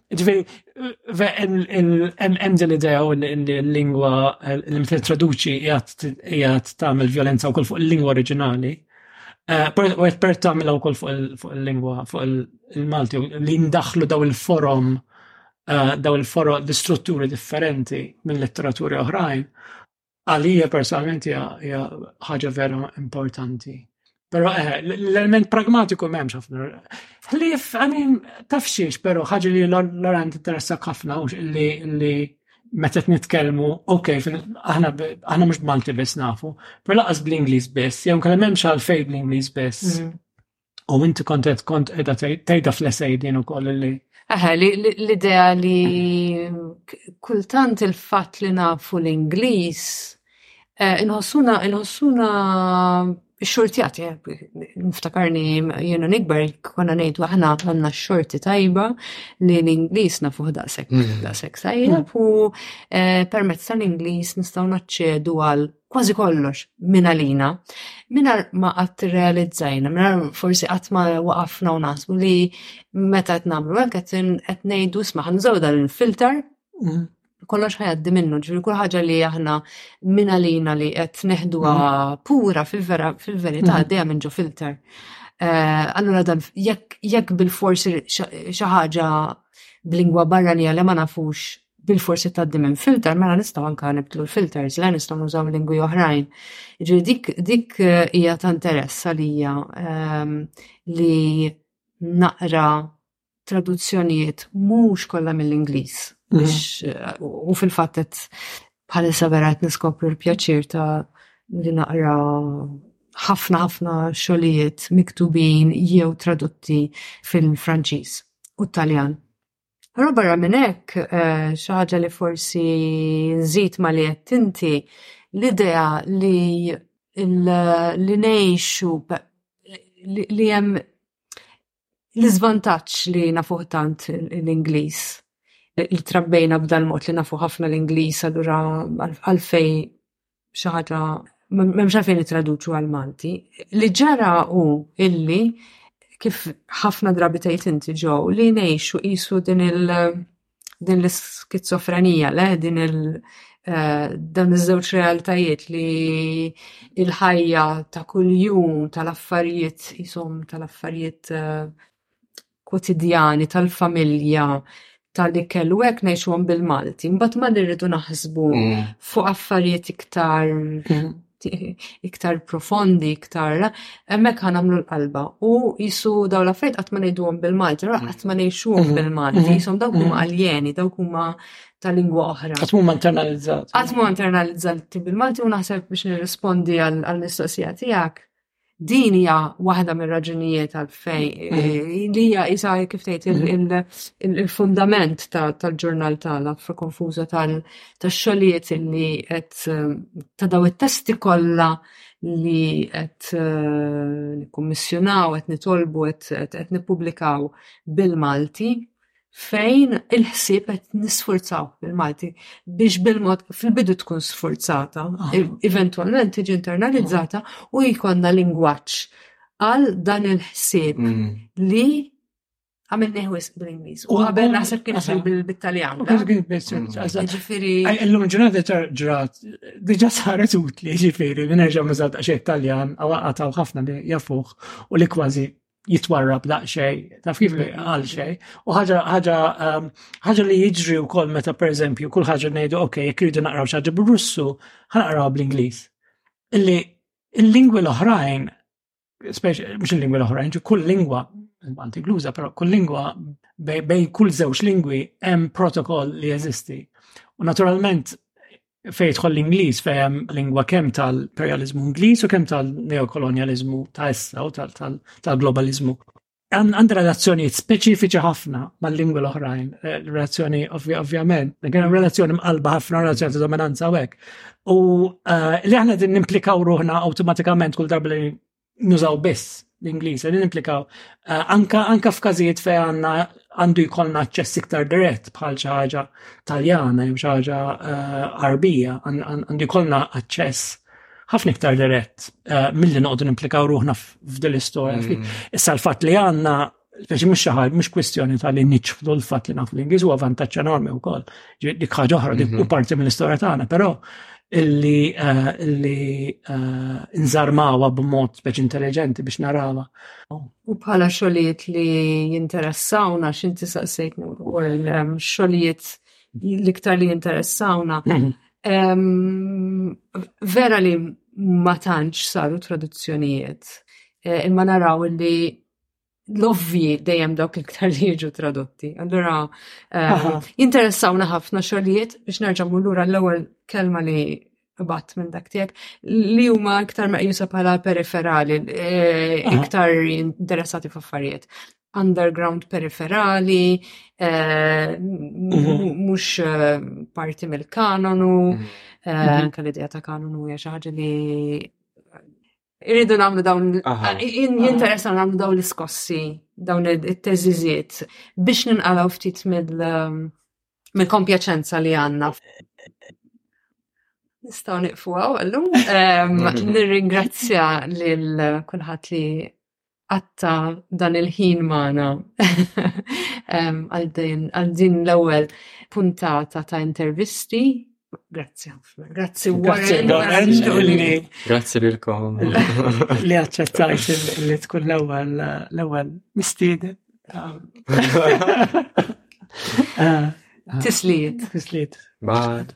Ġveri, hemm din idea u l-lingwa li meta traduċi jgħat tagħmel violenza wkoll fuq il-lingwa oriġinali. Eh, Wet per tagħmilha wkoll fuq il-lingwa, fuq il-Malti, li ndaħlu daw il-forom, eh, daw il-forom, l-istrutturi differenti minn litteraturi oħrajn. Għalija personalment hija ħaġa vera importanti. Pero eh, l-element pragmatiku memx ħafna. Ħlif, għani, tafxiex, pero ħagġa li l-orant interessa ħafna u li li meta nitkellmu, ok, aħna mux b'Malti biss nafu, pero laqas bl-Inglis biss, jew kellem memx għal fej bl-Inglis biss. Mm. U inti kont qed kont qiegħda tgħidha fl-esej din ukoll li Aha, l-idea li kultant il-fatt li nafu l-Ingliż eh, inħossuna inħossuna xortjati, eh, niftakarni jenu nikber, konna nejdu aħna għanna xorti tajba li l-Inglis nafuħ daqsek, mm. daqsek tajjeb mm. u eh, permezz tal-Inglis nistaw naċċedu għal kważi kollox minn għalina, minn ma qatt realizzajna, minn forsi qatt ma waqafna u nasbu li meta qed nagħmlu hekk qed ngħidu sma' ħanżaw dan il-filter mm. kollox ħajaddi minnu, ġifieri kull ħaġa li aħna minn għalina li qed neħduha mm. pura fil-vera fil-verità mm. dejjem minn ġo filter. Eh, allura dan jekk bil-forsi xi ħaġa b'lingwa barranija li ma nafux bil-forsi tgħaddi minn filter, mela nistgħu anke nibdlu l-filters, la nistgħu nużaw lingwi oħrajn. Ġifieri dik dik eh, hija ta' interess għalija ehm, li naqra traduzzjonijiet mhux kollha mill-Ingliż. Mhm. Biex eh, u fil-fatt qed bħalissa vera qed niskopru l-pjaċir ta' li naqra ħafna ħafna xogħlijiet miktubin jew tradotti fil-Franċiż u Taljan. Però barra minn hekk, eh, xi ħaġa li forsi nżid ma li qed inti, l-idea li li ngħixu li hemm l-iżvantaġġ li nafuh tant l-Ingliż, li trabbejna b'dal-mod li nafu ħafna l-Ingliż allura għalfejn xi ħaġa m'hemmx għalfejn nittraduċu għal Malti. Li ġara hu illi kif ħafna drabi tgħid inti ġew li ngħixu qisu din il din l-skizofrenija le din il eh, dan iż-żewġ realtajiet li il-ħajja ta' kuljum tal-affarijiet jisom tal-affarijiet eh, kwotidjani tal-familja tal-ikel u hekk ngħixuhom bil-Malti, mbagħad ma nirridu naħsbu mm. fuq affarijiet iktar mm. iktar profondi, iktar hemmhekk ħa nagħmlu l-qalba. U jisu daw la fejt qatt ma ngħiduhom bil-Malti, ra qatt ma ngħixuhom mm-hmm. bil-Malti, mm-hmm. jisom dawk huma aljeni, mm-hmm. dawk huma ta' lingwa oħra. Qatt ma internalizzat. Qatt ma internalizzat bil-Malti u naħseb biex nirrispondi għall-mistoqsija tiegħek. Din hija waħda mir-raġunijiet għal fej mm-hmm. li hija isa kif tgħid mm-hmm. il-fundament tal-ġurnal tagħna fri konfuża tax-xogħlijiet li qed eh, ta' daw it-testi kollha li qed eh, nikkummissjonaw, qed nitolbu, qed nippubblikaw bil-Malti fejn il-ħsieb qed nisfurzaw il-Malti biex bil-mod fil-bidu tkun sfurzata, eventwalment tiġi internalizzata u jkollna lingwaġġ għal dan il-ħsieb mm. li għamil neħwis bl-Inglis. U għabel naħseb kien xil bil-Taljan. Mm. Ġifiri. Illum ġurnata ġrat, diġa saret utli ġifiri, li nerġaw nużat għaxie Taljan, għaw għataw ħafna li jaffuħ u li kważi jitwarrab daqxej, taf kif mm. għal xej. U ħaġa ħaġa um, ħaġa li jiġri wkoll meta pereżempju kull ħaġa ngħidu ok, jekk rridu naqraw xi ħaġa bir-Russu, ħanaqraw bl-Ingliż. Illi il-lingwi l-oħrajn, mhux il-lingwi l-oħrajn, ġu kull lingwa, anti gluża, però kull lingwa bej kull żewġ lingwi hemm protokoll li jeżisti. U naturalment fejn jidħol l-Ingliż fejn lingwa kemm tal-imperializmu Ingliż u kemm tal-neokolonializmu ta' issa u tal-globalizmu. Għandha relazzjonijiet speċifiċi ħafna mal-lingwi l-oħrajn, eh, relazzjoni ovvjament, kien relazzjoni mqalba ħafna, relazzjoni ta' dominanza u hekk. U eh, li aħna din nimplikaw ruħna awtomatikament kull darba li nużaw biss l-Ingliż, li nimplikaw eh, anka anka f'każijiet fejn għandna għandu jkollna aċċess iktar dirett bħal xi ħaġa Taljana jew xi ħaġa eh, Arbija, għandu jkollna aċċess ħafna iktar dirett eh, milli noqogħdu nimplikaw ruħna f'dil istorja. Mm. Issa l-fatt li għandna Speċi mhux xi ħaġa mhux kwistjoni ta' li niċħdu l-fatt li nafu l-Ingliż huwa vantaġġ enormi wkoll. Dik ħaġa oħra dik mhm. parti mill-istorja tagħna, però illi eh, illi eh, nżarmawa b'mod speċi intelligenti biex narawa. U bħala xogħlijiet li jinteressawna x'inti saqsejtni u ehm, xogħlijiet l-iktar li jinteressawna. Mhm. Ehm, vera li ma tantx saru traduzzjonijiet, eh, imma naraw li l-ovvi dejjem dawk iktar li jiġu tradotti. Allura, ehm, jinteressawna ħafna xogħlijiet biex nerġamu lura l-ewwel kelma li bat minn dak tiegħek li huma iktar meqjusa bħala periferali, eh, iktar interessati f'affarijiet underground periferali, eh, mhm. mhux eh, parti mill-kanonu, mhm. Mhm. anke l-idea ta' kanonu hija xi ħaġa li Irridu nagħmlu dawn jinteressa nagħmlu dawn l-iskossi, dawn it-teżiżiet biex ninqalgħu ftit um, mill-kompjaċenza li għandna. Nistgħu niqfu għaw għallum. Um, nirringrazzja lil kulħadd li qatta dan il-ħin magħna għal din l-ewwel puntata ta' intervisti. Grazzi ħafna. Grazzi Warren. Grazzi lilkom. Li aċċettajt li tkun l-ewwel l-ewwel mistieden. Ah. Tisliet. Tisliet. Bad.